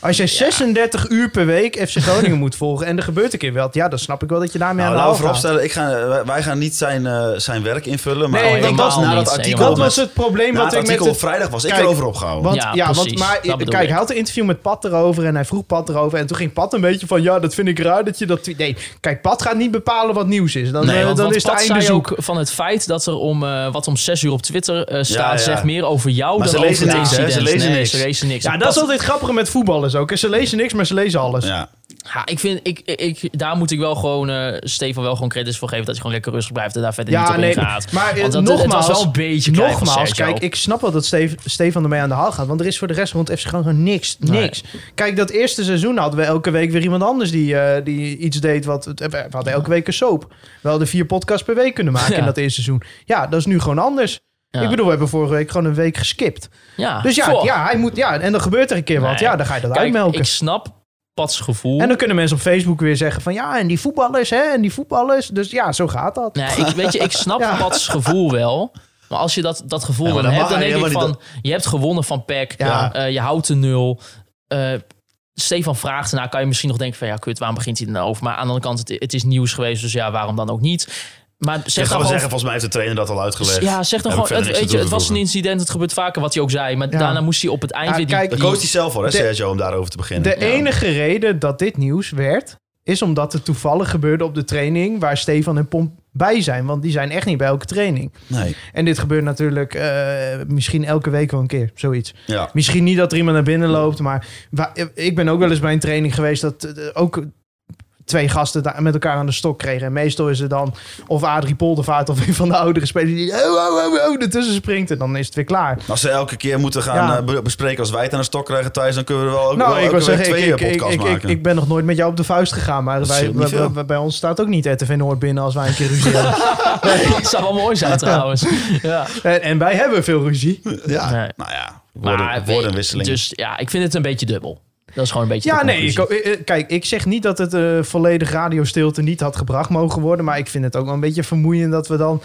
Als jij 36 uur per week FC Groningen moet volgen en er gebeurt een keer wat, ja, dan snap ik wel dat je daarmee Nou, aan de laten haal gaat. vooropstellen, ik ga, wij- wij gaan niet zijn, eh, zijn werk invullen. Maar Nee, ik dat dat- na dat artikel... Dat was het probleem wat het ik met artikel het... op vrijdag was ik Kijk, erover opgehouden. Want, Ja, ja, want, precies, maar kijk, ik. hij had een interview met Pat erover en hij vroeg Pat erover. En toen ging Pat een beetje van, ja, dat vind ik raar dat je dat... tweet. Nee, kijk, Pat gaat niet bepalen wat nieuws is. Dan, Nee, eh, want- dan Want is het Pat einde zoek. ook van het feit dat er om eh, wat om zes uur op Twitter staat, ja. zegt meer over jou Maar dan ze over lezen het incident. Ze lezen niks. Ze lezen niks. Ja, dat is altijd grappig met voetballers ook. Ze lezen niks, maar ze lezen alles. Ja. Ja, ik vind, ik, ik, daar moet ik wel gewoon eh Stefan wel gewoon credits voor geven dat hij gewoon lekker rustig blijft en daar verder niet op ingaat. maar eh, Want dat, nogmaals, het was wel een beetje nogmaals, kijk, ik snap wel dat Stef- Stefan ermee aan de haal gaat, want er is voor de rest rond FC Groningen niks, Nee. niks. Kijk, dat eerste seizoen hadden we elke week weer iemand anders die, eh, die iets deed wat, we hadden elke week een soap. We hadden vier podcasts per week kunnen maken Ja. in dat eerste seizoen. Ja, dat is nu gewoon anders. Ja. Ik bedoel, we hebben vorige week gewoon een week geskipt. ja, Dus ja, Goh. ja, hij moet, ja, en dan gebeurt er een keer wat. Nee. Ja, dan ga je dat Kijk, uitmelken. ik snap Pats gevoel. En dan kunnen mensen op Facebook weer zeggen van ja, en die voetballers, hè, en die voetballers. Dus ja, zo gaat dat. Nee, ik, weet je, ik snap Ja. Pats gevoel wel. Maar als je dat, dat gevoel Ja, dan hebt, dan denk ik van... Je hebt gewonnen van PEC. Ja. eh, je houdt de nul. Eh, Stefan vraagt ernaar. Kan je misschien nog denken van... Ja, kut, waarom begint hij er nou over? Maar aan de andere kant, het, het is nieuws geweest. Dus ja, waarom dan ook niet? Maar Ik zeg ga dan wel gewoon... zeggen, volgens mij heeft de trainer dat al uitgelegd. Ja, zeg dan ik gewoon... Het, weet je, het was een incident. Het gebeurt vaker, wat hij ook zei. Maar Ja. daarna moest hij op het eind Ja, weer... Die, kijk, die- koos hij zelf voor, hè, De- Sergio, om daarover te beginnen. De enige reden dat dit nieuws werd, is omdat het toevallig gebeurde op de training waar Stefan en Pomp bij zijn. Want die zijn echt niet bij elke training. Nee, En dit gebeurt natuurlijk eh, misschien elke week wel een keer, zoiets. ja. Misschien niet dat er iemand naar binnen loopt, maar ik ben ook wel eens bij een training geweest dat eh, ook twee gasten daar met elkaar aan de stok kregen. En meestal is het dan of Adrie Poldervaart of een van de oudere spelers die oh, oh, oh, oh, ertussen springt. En dan is het weer klaar. Als ze elke keer moeten gaan Ja. eh, be- bespreken als wij het aan de stok krijgen thuis, dan kunnen we er wel ook Nou, wel ik zeggen, ik, twee ik, ik, podcasts ik, ik, maken. ik ben nog nooit met jou op de vuist gegaan. Maar wij, bij ons staat ook niet RTV Noord binnen als wij een keer ruzie hebben. Dat zou wel mooi zijn trouwens. Ja. En, en wij hebben veel ruzie. ja, Nee. nou ja, woorden, Maar, woordenwisseling. Dus ja, ik vind het een beetje dubbel. Dat is gewoon een beetje Ja, nee. Ik, conclusie. eh, kijk, ik zeg niet dat het eh, volledig radiostilte niet had gebracht mogen worden. Maar ik vind het ook wel een beetje vermoeiend dat we dan...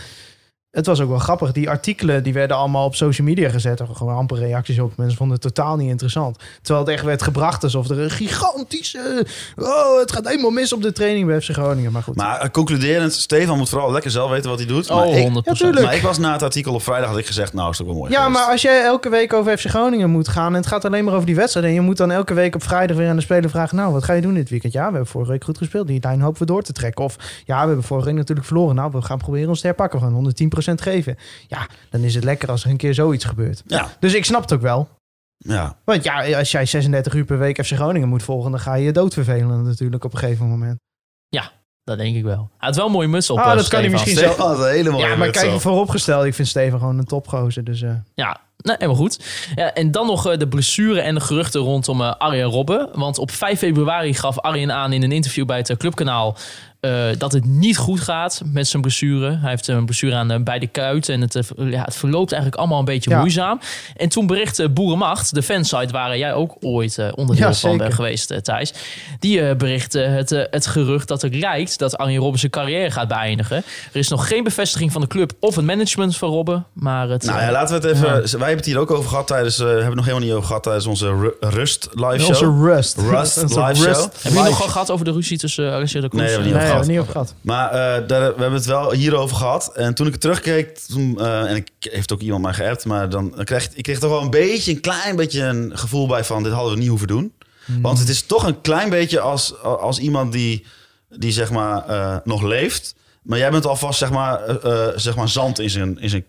Het was ook wel grappig. Die artikelen die werden allemaal op social media gezet. Er waren gewoon amper reacties op. Mensen vonden het totaal niet interessant. Terwijl het echt werd gebracht alsof er een gigantische... Oh, het gaat helemaal mis op de training bij FC Groningen. Maar goed. Maar eh, concluderend, Stefan moet vooral lekker zelf weten wat hij doet. Oh, maar, ik, 100%. Ja, tuurlijk. maar ik was na het artikel op vrijdag had ik gezegd, nou is het ook wel mooi Ja, geweest. maar als jij elke week over FC Groningen moet gaan... en het gaat alleen maar over die wedstrijd... en je moet dan elke week op vrijdag weer aan de speler vragen... nou, wat ga je doen dit weekend? Ja, we hebben vorige week goed gespeeld. Die lijn hopen we door te trekken. Of ja, we hebben vorige week natuurlijk verloren. Nou, we gaan proberen ons te herpakken. We gaan 110% geven. Ja, dan is het lekker als er een keer zoiets gebeurt. Ja, Dus ik snap het ook wel. ja. Want ja, als jij 36 uur per week FC Groningen moet volgen... dan ga je je doodvervelen natuurlijk op een gegeven moment. Dat denk ik wel. Hij had wel een mooie muts op. Ah, eh, dat kan hij misschien een hele mooie ja, maar kijk, op. vooropgesteld. Ik vind Steven gewoon een topgozer. Dus eh, Ja, nee, helemaal goed. Ja, en dan nog eh, de blessure en de geruchten rondom eh, Arjen Robben. Want op 5 februari gaf Arjen aan in een interview bij het eh, Clubkanaal... eh, dat het niet goed gaat met zijn blessure. Hij heeft een blessure aan eh, beide kuiten. En het, eh, ja, het verloopt eigenlijk allemaal een beetje Ja. moeizaam. En toen berichtte Boerenmacht, de fansite... waar jij ook ooit onderdeel Ja, van bent geweest, Thijs. Die berichtte het, het gerucht dat het lijkt dat Arjen Robben zijn carrière gaat beëindigen. Er is nog geen bevestiging van de club of het management van Robben. Maar het, Nou ja, laten we het even... Wij hebben het hier ook over gehad tijdens... eh, hebben we het nog helemaal niet over gehad tijdens onze Ru- Rust live show. onze rust. Rust live show. Hebben jullie live. nog al gehad over de ruzie tussen uh, Alessio de Cruz Nee, hebben over we gehad. niet over gehad. Maar eh, daar, we hebben het wel hierover gehad. En toen ik het terugkeek, toen, eh, en ik heeft ook iemand mij geappt, maar dan, dan kreeg ik kreeg toch wel een beetje, een klein beetje een gevoel bij van dit hadden we niet hoeven doen. Want het is toch een klein beetje als, als iemand die, die zeg maar eh, nog leeft. Maar jij bent alvast zeg maar, zeg maar zand in zijn, in zijn,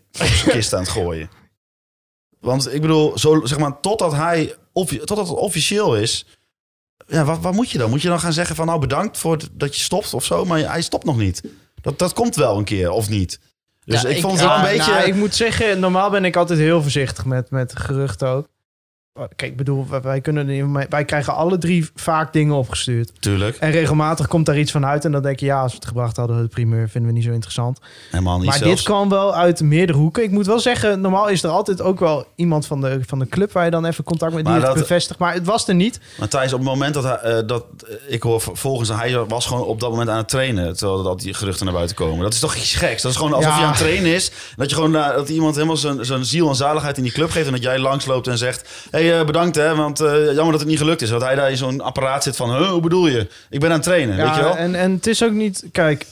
kist aan het gooien. Want ik bedoel, zo, zeg maar, totdat hij totdat het officieel is, ja, wat, wat moet je dan? Moet je dan gaan zeggen van nou bedankt voor het- dat je stopt of zo? Maar hij stopt nog niet. Dat, dat komt wel een keer, of niet? Dus Ja, ik, vond het wel een beetje... Nou, ik moet zeggen, normaal ben ik altijd heel voorzichtig met, met geruchten ook. Oh, Kijk, ik bedoel, wij, kunnen, wij krijgen alle drie vaak dingen opgestuurd. Tuurlijk, En regelmatig komt daar iets van uit. En dan denk je, ja, als we het gebracht hadden, de primeur vinden we niet zo interessant. helemaal niet maar zelfs. dit kwam wel uit meerdere hoeken. Ik moet wel zeggen, normaal is er altijd ook wel iemand van de, van de club waar je dan even contact met die het bevestigt. Maar het was er niet. Maar Thijs, op het moment dat hij... eh, dat, ik hoor volgens hij was gewoon op dat moment aan het trainen... terwijl dat die geruchten naar buiten komen. Dat is toch iets geks? Dat is gewoon alsof Ja. je aan het trainen is. Dat je gewoon eh, dat iemand helemaal zijn, ziel en zaligheid in die club geeft... en dat jij langsloopt en zegt... hé, hey, eh, bedankt hè, want eh, jammer dat het niet gelukt is. Dat hij daar in zo'n apparaat zit van... Huh, hoe bedoel je? Ik ben aan het trainen, weet je wel? En, en het is ook niet... Kijk,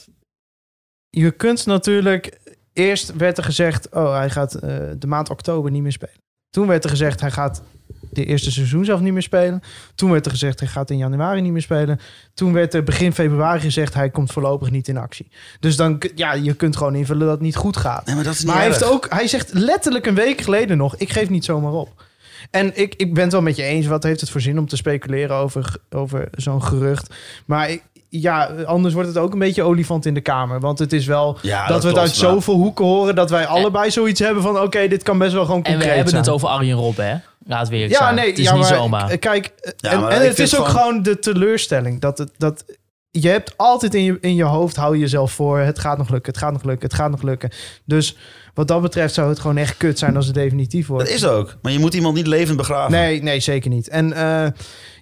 je kunt natuurlijk... Eerst werd er gezegd, oh, hij gaat eh, de maand oktober niet meer spelen. Toen werd er gezegd, hij gaat de eerste seizoen zelf niet meer spelen. Toen werd er gezegd, hij gaat in januari niet meer spelen. Toen werd er begin februari gezegd, hij komt voorlopig niet in actie. Dus dan, ja, je kunt gewoon invullen dat het niet goed gaat. Nee, maar dat is niet Maar hij, heeft ook, hij zegt letterlijk een week geleden nog: ik geef niet zomaar op. En ik, ik ben het wel met je eens. Wat heeft het voor zin om te speculeren over, over zo'n gerucht? Maar ik- ja, anders wordt het ook een beetje olifant in de kamer. Want het is wel Ja, dat, dat we het uit zoveel hoeken horen... dat wij allebei zoiets hebben van... oké, dit kan best wel gewoon En concreet we hebben zijn. het over Arjen Robben, hè? Laat weer Ja, zijn. nee, het is ja, niet maar, zomaar. Kijk, Ja, en, en het is ook gewoon- gewoon de teleurstelling. Dat het, dat, je hebt altijd in je, in je hoofd, hou je jezelf voor... het gaat nog lukken, het gaat nog lukken, het gaat nog lukken. Dus wat dat betreft zou het gewoon echt kut zijn als het definitief wordt. Dat is ook. Maar je moet iemand niet levend begraven. Nee, nee, zeker niet. En eh,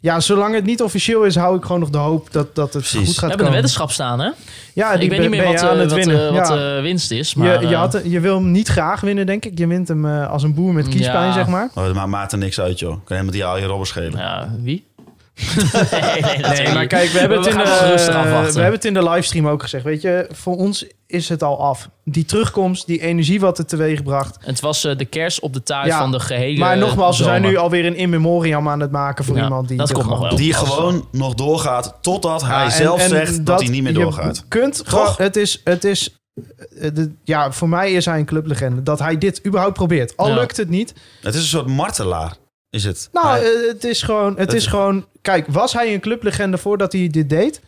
ja, zolang het niet officieel is, hou ik gewoon nog de hoop dat, dat het Precies. goed we gaat hebben een komen. weddenschap staan, hè? Ja, die ik weet ben- niet meer wat, aan eh, het wat, winnen. eh, wat Ja. eh, winst is. Maar, je, je, eh, had, je wil hem niet graag winnen, denk ik. Je wint hem eh, als een boer met kiespijn, Ja. zeg maar. Oh, dat maakt Maarten niks uit, joh. Kan helemaal die al je robben schelen. ja, wie? Nee, nee, Nee, natuurlijk maar kijk, we hebben, het in de, we hebben het in de livestream ook gezegd. Weet je, voor ons is het al af. Die terugkomst, die energie wat het teweeg bracht. Het was eh, de kers op de taart Ja, van de gehele Maar nogmaals, we zijn nu alweer een in memoriam aan het maken voor Ja, iemand die... dat komt nog gewoon- wel. Die gewoon nog doorgaat totdat hij Ja, en- zelf en zegt dat, hij niet meer je doorgaat. kunt gewoon, het is, het is, eh, de- ja, voor mij is hij een clublegende. Dat hij dit überhaupt probeert. Al Ja. lukt het niet. Het is een soort martelaar, is het. Nou, Hij- eh, het is gewoon, het Het- is gewoon, kijk, was hij een clublegende voordat hij dit deed?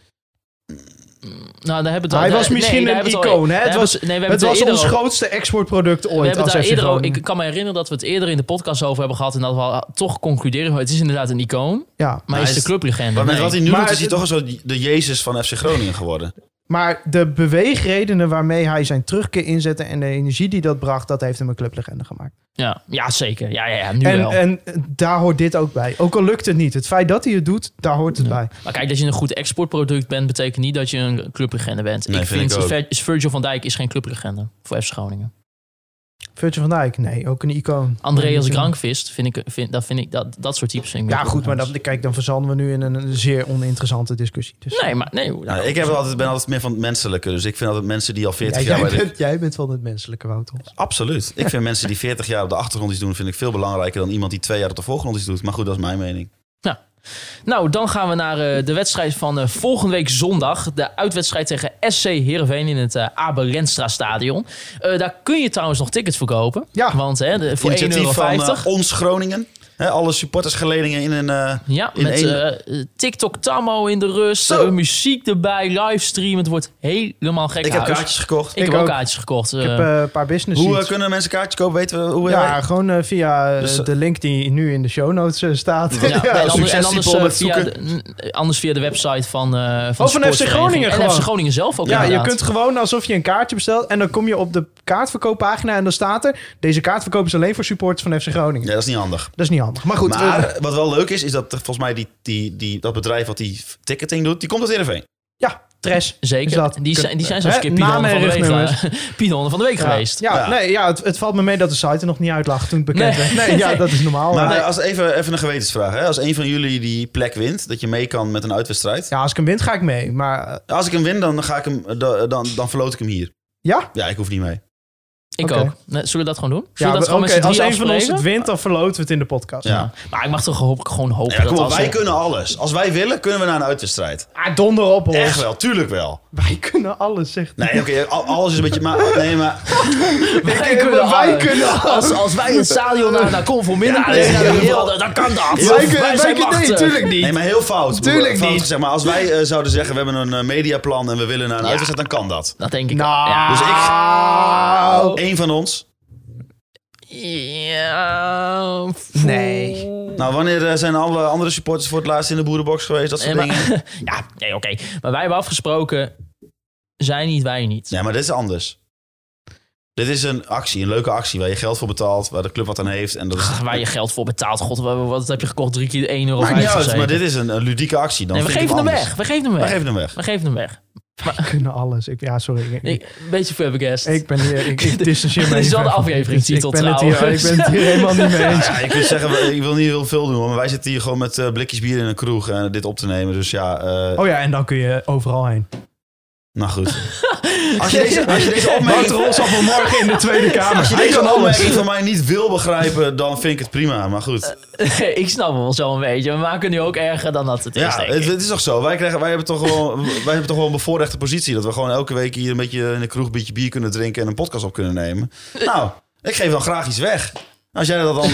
Nou, daar hebben we het Hij al- was nee, misschien een hebben we al- icoon, hè? Het hebben was, we- nee, we hebben het het was ons grootste exportproduct We ooit hebben het als daar eerder ik kan me herinneren dat we het eerder in de podcast over hebben gehad en dat we al toch concluderen, het is inderdaad een icoon, Ja, maar hij is de clublegende. Maar met Nee. wat hij nu Maar doet, is hij het- toch zo de Jezus van FC Groningen geworden. Maar de beweegredenen waarmee hij zijn terugkeer inzette en de energie die dat bracht, dat heeft hem een clublegende gemaakt. Ja, ja, zeker. Ja, ja, ja nu En, wel. en daar hoort dit ook bij. Ook al lukt het niet. Het feit dat hij het doet, daar hoort het Ja. bij. Maar kijk, dat je een goed exportproduct bent, betekent niet dat je een clublegende bent. Nee, ik vind vind, ik Virgil van Dijk is geen clublegende voor FC Groningen. Virgil van Dijk, nee, ook een icoon. Andreas Grankvist, vind ik, vind, dat vind ik, dat, dat soort types vind ik Ja, goed, maar kijk, dan verzanden we nu in een, zeer oninteressante discussie. Dus, Nee, maar nee. Nou, ik heb altijd, ben altijd meer van het menselijke. Dus ik vind altijd mensen die al 40 Ja, jaar jij, de... bent, jij bent van het menselijke, Wouter. Absoluut. Ik vind mensen die 40 jaar op de achtergrond iets doen... vind ik veel belangrijker dan iemand die twee jaar op de voorgrond iets doet. Maar goed, dat is mijn mening. Nou, dan gaan we naar eh, de wedstrijd van eh, volgende week zondag. De uitwedstrijd tegen SC Heerenveen in het eh Abel Renstra stadion. Eh, daar kun je trouwens nog tickets verkopen. Ja. Want hè, de, voor 1,50 Initiatief euro. van eh, Ons Groningen. Hè, alle supportersgeledingen in een... eh, ja, in met één- eh, TikTok Tammo in de rust. Zo. eh, muziek erbij, livestream. Het wordt helemaal gek ik heb huis. kaartjes gekocht. Ik, Ik heb ook kaartjes gekocht. Ik eh. heb eh, een paar business Hoe eh, seats. kunnen mensen kaartjes kopen? Weten we hoe... Ja, gewoon eh, via eh, Dus, eh, de link die nu in de show notes eh, staat. Ja, Ja, en anders, succes, en anders, eh, via de, n- anders via de website van, eh van, Oh, van FC. Groningen En gewoon. FC Groningen zelf ook Ja, je kunt gewoon alsof je een kaartje bestelt en dan kom je op de kaartverkooppagina en dan staat er... Deze kaartverkoop is alleen voor supporters van FC Groningen. Ja, dat is niet handig. Dat is niet handig. Maar goed, maar eh, wat wel leuk is, is dat er volgens mij die, die, die, dat bedrijf wat die ticketing doet, die komt uit Heerenveen. ja, Tres. Zeker. Dat- die, zijn, die zijn een keer van, de week, eh, Piedon van de week Ja, geweest. Ja, Ja. Nee, ja het, het valt me mee dat de site er nog niet uit lag toen het bekend Nee. werd. Nee, ja, dat is normaal. Maar als even, even een gewetensvraag. Hè? Als een van jullie die plek wint, dat je mee kan met een uitwedstrijd. Ja, als ik hem win, ga ik mee. Maar eh, Als ik hem win, dan, ga ik hem, dan, dan, dan verloot ik hem hier. ja? Ja, ik hoef niet mee. Ik Oké. ook. Nee, zullen we dat gewoon doen? Ja, Zullen dat gewoon als een van ons het wint, dan verloten we het in de podcast. Ja. Maar ik mag toch hoop, gewoon hopen Ja, dat op, als wij kunnen alles. Als wij willen, kunnen we naar een uitwedstrijd. Ah, donder op, hoor. Echt wel, tuurlijk wel. Wij kunnen alles, zegt Nee, oké, al- alles is een beetje... Maar, nee, maar... wij kunnen, wij alles. kunnen alles. als, als wij het stadion naar, naar Conforminder Ja, nee, dan kan dat. Wij kunnen, wij kunnen, nee, machtig. tuurlijk niet. Nee, maar heel fout. Tuurlijk Fout niet. Gezegd, maar als wij eh, zouden zeggen, we hebben een eh, mediaplan en we willen naar een uitwedstrijd, dan kan dat. Dat denk ik Nou. Dus ik- Eén van ons. Ja. Nee. Nou, wanneer eh, zijn alle andere supporters voor het laatst in de boerenbox geweest? Dat soort Nee, maar- dingen. ja, nee, oké. Maar wij hebben afgesproken, zij niet, wij niet. Ja, maar dit is anders. Dit is een actie, een leuke actie waar je geld voor betaalt, waar de club wat aan heeft. En dat is, Ach, waar je geld voor betaalt. God, wat, heb je gekocht? Drie keer 1 euro. Maakt niet uit, maar dit is een, een ludieke actie. Dan Nee, we geven hem weg. We geven hem We weg. geven hem weg. We geven hem weg. We kunnen alles. Ik, ja, sorry. Ik, Ik, een beetje flabbergast. ik ben hier... Ik, ik distancieer me Dit is wel de afleveringstitel ik ben het hier, trouwens. Ik ben het hier helemaal niet mee eens. Ja, ik wil zeggen, ik wil niet heel veel doen, maar wij zitten hier gewoon met eh, blikjes bier in een kroeg en dit op te nemen. Dus ja, eh, Oh ja, en dan kun je overal heen. Nou goed. Als je deze, als je deze opmerking, Wouter Rolsap morgen in de Tweede Kamer. als je deze opmerking van mij niet wil begrijpen, dan vind ik het prima. Maar goed. ik snap hem wel zo een beetje. We maken nu ook erger dan dat het is, Ja, denk het, ik. het is toch zo. Wij, krijgen, wij, hebben toch gewoon, wij hebben toch wel een bevoorrechte positie. Dat we gewoon elke week hier een beetje in de kroeg een beetje bier kunnen drinken en een podcast op kunnen nemen. Nou, ik geef dan graag iets weg. Als jij dat dan...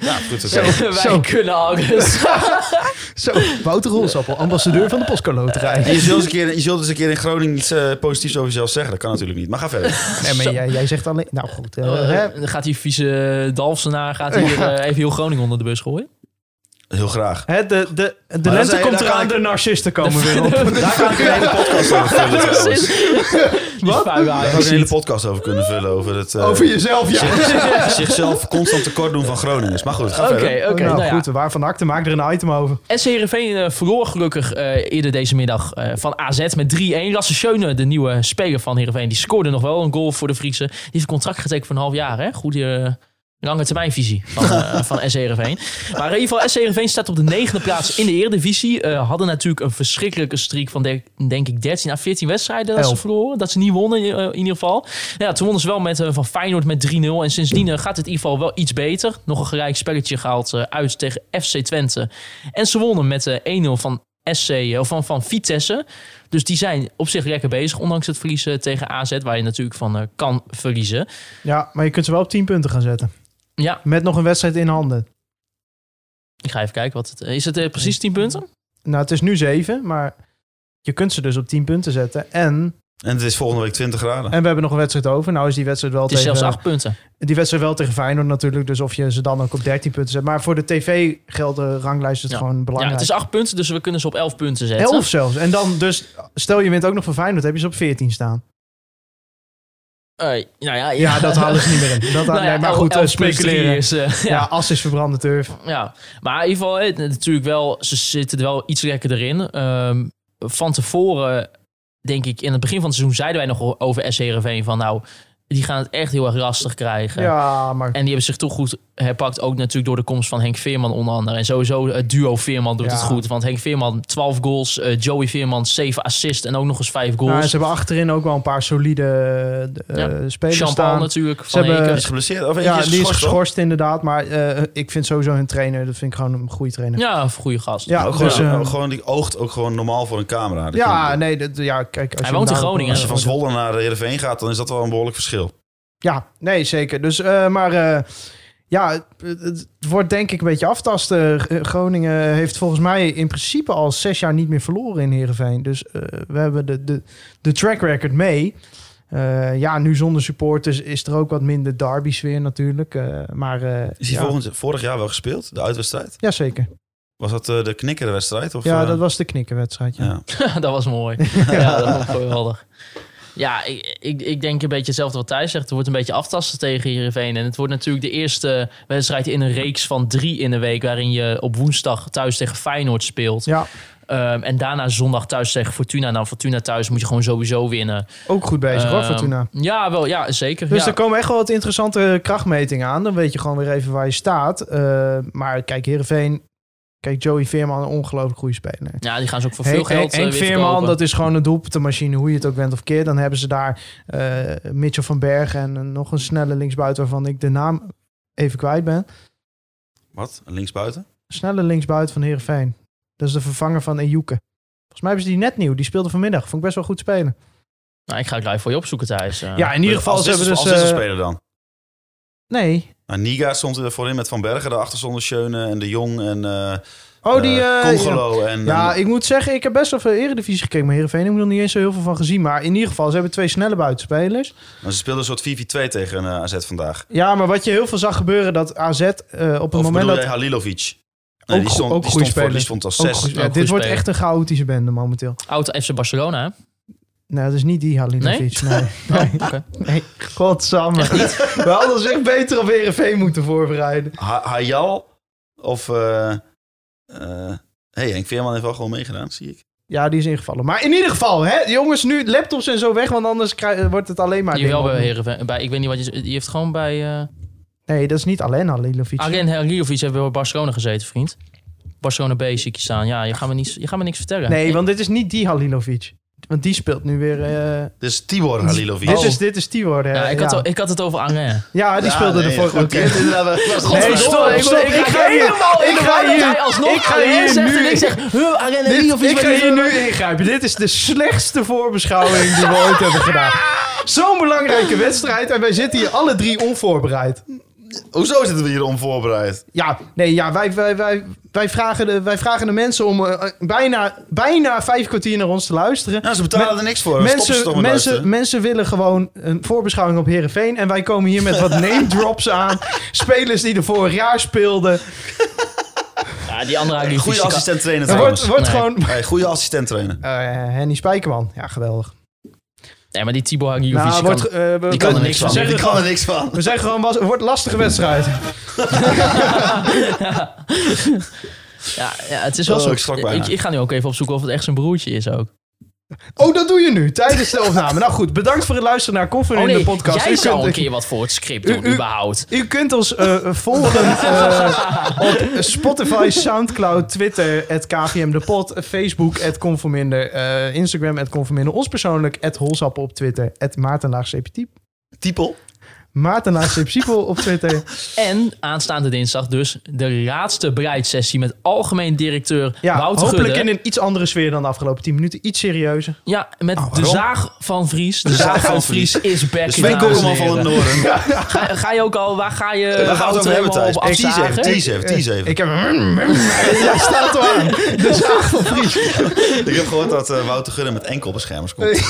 Ja, goed. oké. wij Zo. kunnen alles. Zo, Wouter Rolsappel, ambassadeur van de Postcode Loterij. En je zult, eens een keer, je zult eens een keer in Groningen iets eh, positiefs over jezelf zeggen. Dat kan natuurlijk niet. Maar ga verder. Nee, maar jij, jij zegt alleen... Nou goed, hè? dan gaat die vieze Dalfsenaar gaat hier even heel Groningen onder de bus gooien. Heel graag. Hè, de, de, de lente komt daar eraan, ik- de narcisten komen weer op. Daar kan ik een hele podcast over vullen trouwens. Wat? Daar zou ik een hele podcast over kunnen vullen. Over het eh, Over jezelf, ja. zich- zichzelf constant tekort doen van Groningers. Maar goed, ga Oké, verder. oké. nou, nou ja. goed, waarvan acte maak er een item over. SC Heerenveen eh, verloor gelukkig eh, eerder deze middag eh, van AZ met 3-1. Lasse Schöne, de nieuwe speler van Heerenveen, die scoorde nog wel een goal voor de Friese. Die heeft een contract getekend voor een half jaar. Hè? Goede eh, lange termijnvisie van, eh, van SC Heerenveen. Maar in ieder geval, SC Heerenveen staat op de negende plaats in de Eredivisie. Eh hadden natuurlijk een verschrikkelijke streak van de- denk ik 13 à 14 wedstrijden dat ze verloren. Dat ze niet wonnen eh, in ieder geval. Ja, toen wonnen ze wel met, van Feyenoord met 3-0. En sindsdien gaat het in ieder geval wel iets beter. Nog een gelijk spelletje gehaald eh, uit tegen FC Twente. En ze wonnen met eh, 1-0 van SC, of van, van Vitesse. Dus die zijn op zich lekker bezig, ondanks het verliezen tegen AZ, waar je natuurlijk van kan verliezen. Ja, maar je kunt ze wel op 10 punten gaan zetten. Ja, Met nog een wedstrijd in handen. ik ga even kijken. Wat het, is het eh, precies 10 punten? Nou, het is nu 7, maar je kunt ze dus op 10 punten zetten. En, En het is volgende week 20 graden. en we hebben nog een wedstrijd over. Nou is die wedstrijd wel Het is tegen... zelfs acht punten. Die wedstrijd wel tegen Feyenoord natuurlijk. Dus of je ze dan ook op 13 punten zet. Maar voor de tv geldt de ranglijst het Ja. gewoon Ja, belangrijk. het is acht punten, dus we kunnen ze op elf punten zetten. 11 zelfs. En dan dus, stel je wint ook nog van Feyenoord, heb je ze op 14 staan. Nou ja, Ja, dat halen ze niet meer in. Dat, Nou ja, nee, maar goed, eh, speculeren. is, eh, ja. ja. as is verbrande turf. Ja, maar in ieder geval, eh, natuurlijk wel, ze zitten er wel iets lekkerder in. Ehm, van tevoren, denk ik, in het begin van het seizoen zeiden wij nog over SC Heerenveen van nou, die gaan het echt heel erg lastig krijgen. Ja, maar En die hebben zich toch goed herpakt. Ook natuurlijk door de komst van Henk Veerman onder andere. En sowieso het duo Veerman doet Ja. het goed. Want Henk Veerman 12 goals. eh, Joey Veerman 7 assists. En ook nog eens 5 nou, goals. ze hebben achterin ook wel een paar solide eh, Ja. spelers Jean-Paul staan. natuurlijk. Ze Van hebben- Heken. Is geblesseerd? Of Ja, eentje die is geschorst, inderdaad. Maar eh, ik vind sowieso hun trainer, dat vind ik gewoon een goede trainer. Ja, een goede gast. Ja? Ook dus, gewoon, eh, gewoon, die oogt ook gewoon normaal voor een camera. Dat ja, je- nee, dat, ja, kijk. Als Hij je woont in nou- Groningen, Als je van Zwolle naar de Heerenveen gaat, dan is dat wel een behoorlijk verschil. Ja, nee, zeker. Dus, eh, maar eh, ja, het, het wordt denk ik een beetje aftasten. Eh, Groningen heeft volgens mij in principe al zes jaar niet meer verloren in Heerenveen. Dus eh, we hebben de, de, de track record mee. Eh, ja, nu zonder supporters is er ook wat minder derby-sfeer natuurlijk. Eh, maar eh, Is die ja, volgend, vorig jaar wel gespeeld, de uitwedstrijd? ja, zeker. Was dat de knikkerwedstrijd? Of, Ja, dat was de knikkenwedstrijd. Ja. ja. dat was mooi. ja, dat vond ik geweldig. Ja, ik, ik, ik denk een beetje hetzelfde wat Thijs zegt. Het wordt een beetje aftasten tegen Heerenveen. En het wordt natuurlijk de eerste wedstrijd in een reeks van drie in de week... waarin je op woensdag thuis tegen Feyenoord speelt. ja, Ehm, en daarna zondag thuis tegen Fortuna. Nou, Fortuna thuis moet je gewoon sowieso winnen. ook goed bezig hoor, Ehm, Fortuna. Ja, wel, ja, zeker. Dus ja. er komen echt wel wat interessante krachtmetingen aan. Dan weet je gewoon weer even waar je staat. Eh, maar kijk, Heerenveen... Kijk, Joey Veerman, een ongelooflijk goede speler. ja, die gaan ze ook voor Henk, veel geld eh, Henk weer Veerman, dat is gewoon een doelpuntenmachine, hoe je het ook bent of keer. Dan hebben ze daar eh, Mitchell van Bergen en eh, nog een snelle linksbuiten waarvan ik de naam even kwijt ben. Wat? Linksbuiten? Snelle linksbuiten van Heerenveen. Dat is de vervanger van Ejuke. Volgens mij hebben ze die net nieuw. Die speelde vanmiddag. Vond ik best wel goed spelen. Nou, ik ga het live voor je opzoeken, Thijs. Eh, ja, in ieder geval, als ze hebben dus... als is een eh, speler dan? nee. Nou, Niga stond er voorin met Van Bergen. Daarachter stonden Schöne en De Jong en eh Oh, die... eh, eh, Congolo. En, Ja, en- ik moet zeggen, ik heb best wel veel Eredivisie gekeken. Maar Heerenveen heb ik nog niet eens zo heel veel van gezien. Maar in ieder geval, ze hebben twee snelle buitenspelers. maar ze speelden een soort 4-4-2 tegen AZ vandaag. Ja, maar wat je heel veel zag gebeuren, dat AZ eh, op het Of moment dat... Halilovic? Ook Nee, die go- stond, ook die stond, voor, die stond als Ook zes. goed- ja, Ook dit wordt echt een chaotische bende momenteel. Oud FC Barcelona, hè? Nee, dat is niet die Halinovic. Nee? Nee, Oké. nee. Godsamme. We hadden zich beter op Heerenveen moeten voorbereiden. Ha Hayal of... eh eh, hey, Henk Veerman heeft wel gewoon meegedaan, zie ik. Ja, die is ingevallen. Maar in ieder geval, hè, jongens, nu laptops en zo weg, want anders krijg- wordt het alleen maar... Die wel dingen bij Heerenveen. Bij, ik weet niet wat je... Die heeft gewoon bij... eh Nee, dat is niet alleen Halinovic. Arjen Halilovic heeft bij Barcelona gezeten, vriend. Barcelona B zie ik je staan. Ja, je gaat me, niet, je gaat me niks vertellen. Nee, want dit is niet die Halinovic. Want die speelt nu weer... eh, Dus Tibor Halilovic. dit, is, dit is Tibor. hè. Ja, ik, ja. had, ik had het over Arjen. Ja, die speelde nee, de vorige was- Nee, stop, ik, stop, ik, ik ga hier- ik ga hier- ik ga hier nu- ik zeg... Huh, Dit- ik ga is hier er? nu ingrijpen. Dit is de slechtste voorbeschouwing die we ooit hebben gedaan. Zo'n belangrijke wedstrijd en wij zitten hier alle drie onvoorbereid. Hoezo zitten we hier onvoorbereid? Ja, nee, ja, wij, wij, wij, wij, vragen, de, wij vragen de mensen om eh, bijna, bijna vijf kwartier naar ons te luisteren. Nou, ze betalen er niks voor. Mensen, mensen, mensen willen gewoon een voorbeschouwing op Herenveen. En wij komen hier met wat name drops aan. Spelers die er vorig jaar speelden. Ja, die andere. Goede assistent trainer Er wordt, wordt Nee. gewoon... Hey, goede assistent trainer. eh Henny Spijkerman. Ja, geweldig. Nee, maar die Thibaut Halilovic... Nou, die wordt, kan- eh, we, die kan we- er niks we van. zeggen Die kan er niks van. We zeggen gewoon, was, het wordt een lastige wedstrijd. ja, ja, het is wel Oh, zo... ik schrok bijna. ik, ik ga nu ook even opzoeken of het echt zijn broertje is ook. Oh, dat doe je nu, tijdens de opname. Nou goed, bedankt voor het luisteren naar Koffer Oh in de podcast. jij U zou kunt- een keer wat voor het script U- doen, u- überhaupt. U kunt ons eh, volgen eh, op Spotify, Soundcloud, Twitter, het KVM de Pot, Facebook, het Conforminder, eh, Instagram, het Conforminder, ons persoonlijk, het Holsappen op Twitter, het Maartenlaagse Typel. Maarten AC Siepel op Twitter. En aanstaande dinsdag dus de laatste bereidsessie met algemeen directeur Ja, Wouter hopelijk Gudde. in een iets andere sfeer dan de afgelopen 10 minuten. Iets serieuzer. Ja, met de waarom? zaag van Vries. De, zaag van Vries is back. Sven dames en Kokkelman van het. Noorden. Ga, ga je ook al, waar ga je Waar gaan we het hebben, Tease even, afzagen? tease even, tease even. Ik heb... Ja, staat er aan. De zaag van Vries. Ik heb gehoord dat eh, Wouter Gudde met enkelbeschermers komt.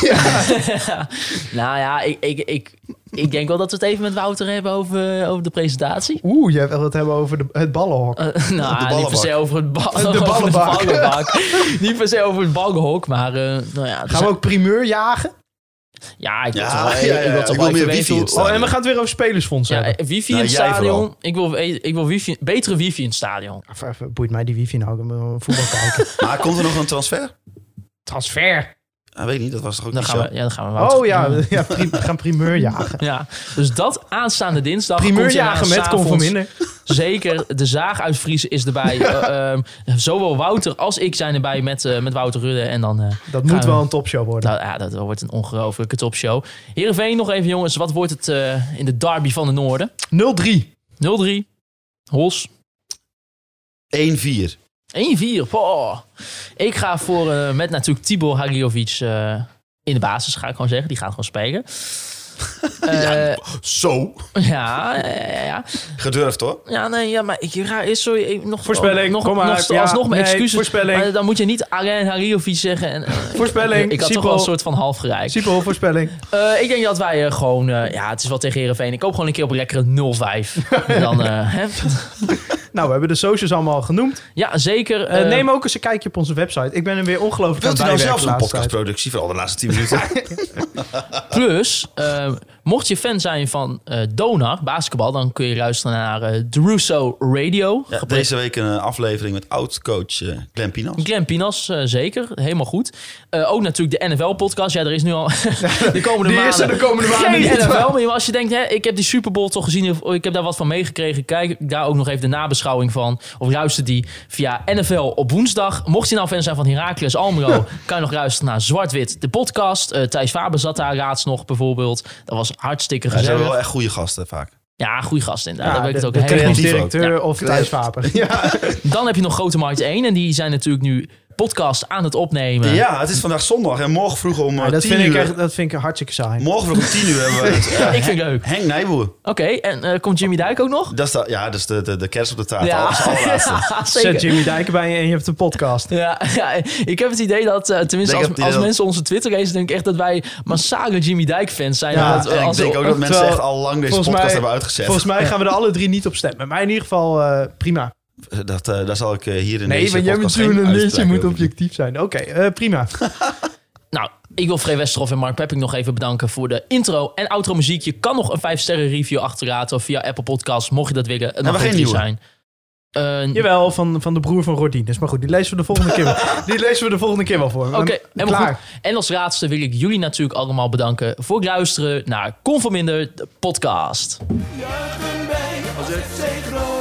Nou ja, ik, ik, ik, ik denk wel dat we het even met Wouter hebben over, over de presentatie. Oeh, jij wil het hebben over de, het ballenhok. Eh, nou, niet per se over het, ba De over ballenbak. de ballenbak. niet per se over het ballenhok, maar eh, nou ja. Gaan we ook primeur jagen? Ja, ik wil Ja, toch wel, ja, ik ja, wil ja. toch Ik wel wil even meer weten wifi hoe- Oh, en we gaan het weer over spelersfonds Ja, hebben. eh, wifi Nou, in het stadion. Ik wil, ik wil wifi, betere wifi in het stadion. Even, even, boeit mij die wifi nou? Ik wil voetbal kijken. Maar komt er nog een transfer? Transfer. Ah, weet ik niet, dat was toch ook Dan niet gaan zo? we, ja, dan gaan we Wouter- Oh ja, ja prim- gaan primeur jagen. Ja, dus dat aanstaande dinsdag. Primeur jagen met Conforminder. Zeker, de zaag uitvriezen is erbij. Ehm, zowel Wouter als ik zijn erbij met, eh, met Wouter Rudde. En dan, eh, Dat moet we- wel een topshow worden. nou, ja, dat wordt een ongelofelijke topshow. Heerenveen nog even jongens. Wat wordt het eh, in de derby van de Noorden? 0-3. 0-3. Hos. 1-4. 1-4. Ik ga voor, eh, met natuurlijk Tibor Hagiovic eh, in de basis, ga ik gewoon zeggen. Die gaat gewoon spelen. Eh, Zo. ja, ja, ja. Gedurfd hoor. Ja, nee, ja, maar ik ga eerst zo ik- nog Voorspelling, nog, kom maar. nog, Ja, alsnog mijn nee, excuses. voorspelling. Maar dan moet je niet Alain Hariovic zeggen. En, Voorspelling, Ik had toch wel een soort van half gereikt. Siepel, voorspelling. Eh, ik denk dat wij eh, gewoon, eh, ja, het is wel tegen Herenveen. Ik hoop gewoon een keer op een lekkere 0-5. En dan, eh, hè? Nou, we hebben de socials allemaal genoemd. Ja, zeker. Eh, eh, neem ook eens een kijkje op onze website. Ik ben er weer ongelooflijk Wilt u aan nou het zelfs een bijwerken de laatste podcastproductie voor al de laatste 10 minuten? Plus, eh, mocht je fan zijn van eh Donar, basketbal, dan kun je luisteren naar eh The Russo Radio. Ja, deze week een eh, aflevering met oud-coach eh Glenn Pinas. Glenn Pinas, eh, zeker. Helemaal goed. Eh, ook natuurlijk de NFL-podcast. Ja, er is nu al de komende Die maanden... de komende maanden Geen. NFL, maar als je denkt, hè, ik heb die Super Bowl toch gezien... of ik heb daar wat van meegekregen... kijk daar ook nog even de nabeschouwing van. Of luister die via NFL op woensdag. Mocht je nou fan zijn van Heracles Almelo... kan je nog luisteren naar Zwart-Wit, de podcast. Eh Thijs Faber zat daar laatst nog bijvoorbeeld. Dat was hartstikke Ja, ze hebben gezellig. wel echt goede gasten vaak. Ja, goede gast inderdaad. Ja, daar ben ik de, het ook de ook. directeur Ja. of Thijs Vaper. Ja. Dan heb je nog Grote Markt 1. En die zijn natuurlijk nu podcast aan het opnemen. Ja, het is vandaag zondag en morgen vroeg om Maar eh, dat, 10 vind ik uur... echt, dat vind ik hartstikke saai. Morgen vroeg om 10 uur hebben we het, Ik vind het leuk. Henk Nijboer. Oké, en eh, komt Jimmy Dijk ook nog? Dat is, de, ja, dat is de, de, de kerst op de taart. Ja. Ja, Zet zeker. Jimmy Dijken bij je en je hebt een podcast. Ja, ja, ik heb het idee dat, eh, tenminste Ik als, als mensen onze Twitter lezen, denk ik echt dat wij massale Jimmy Dijk fans zijn. Ja, Dat, ik als- denk ook dat mensen echt al lang deze podcast mij- hebben uitgezet. Volgens mij gaan we er alle drie niet op stemmen. Maar in ieder geval eh, prima. Dat, eh, daar zal ik eh, hier in Nee, deze want jij bent journalist, je moet objectief zijn. Oké, eh, prima. Nou, ik wil Free Westerhof en Mark Pepping nog even bedanken voor de intro en outro muziek. Je kan nog een 5 sterren review achterlaten of via Apple Podcasts, mocht je dat willen. Het mag geen nieuwe? zijn. Eh, Jawel, van, van de broer van Rodines. Maar goed, die lezen we de volgende keer wel. Die lezen we de volgende keer wel voor. Oké, helemaal klaar. goed. En als laatste wil ik jullie natuurlijk allemaal bedanken voor het luisteren naar Conforminder, de podcast. Juichen wij als scoort.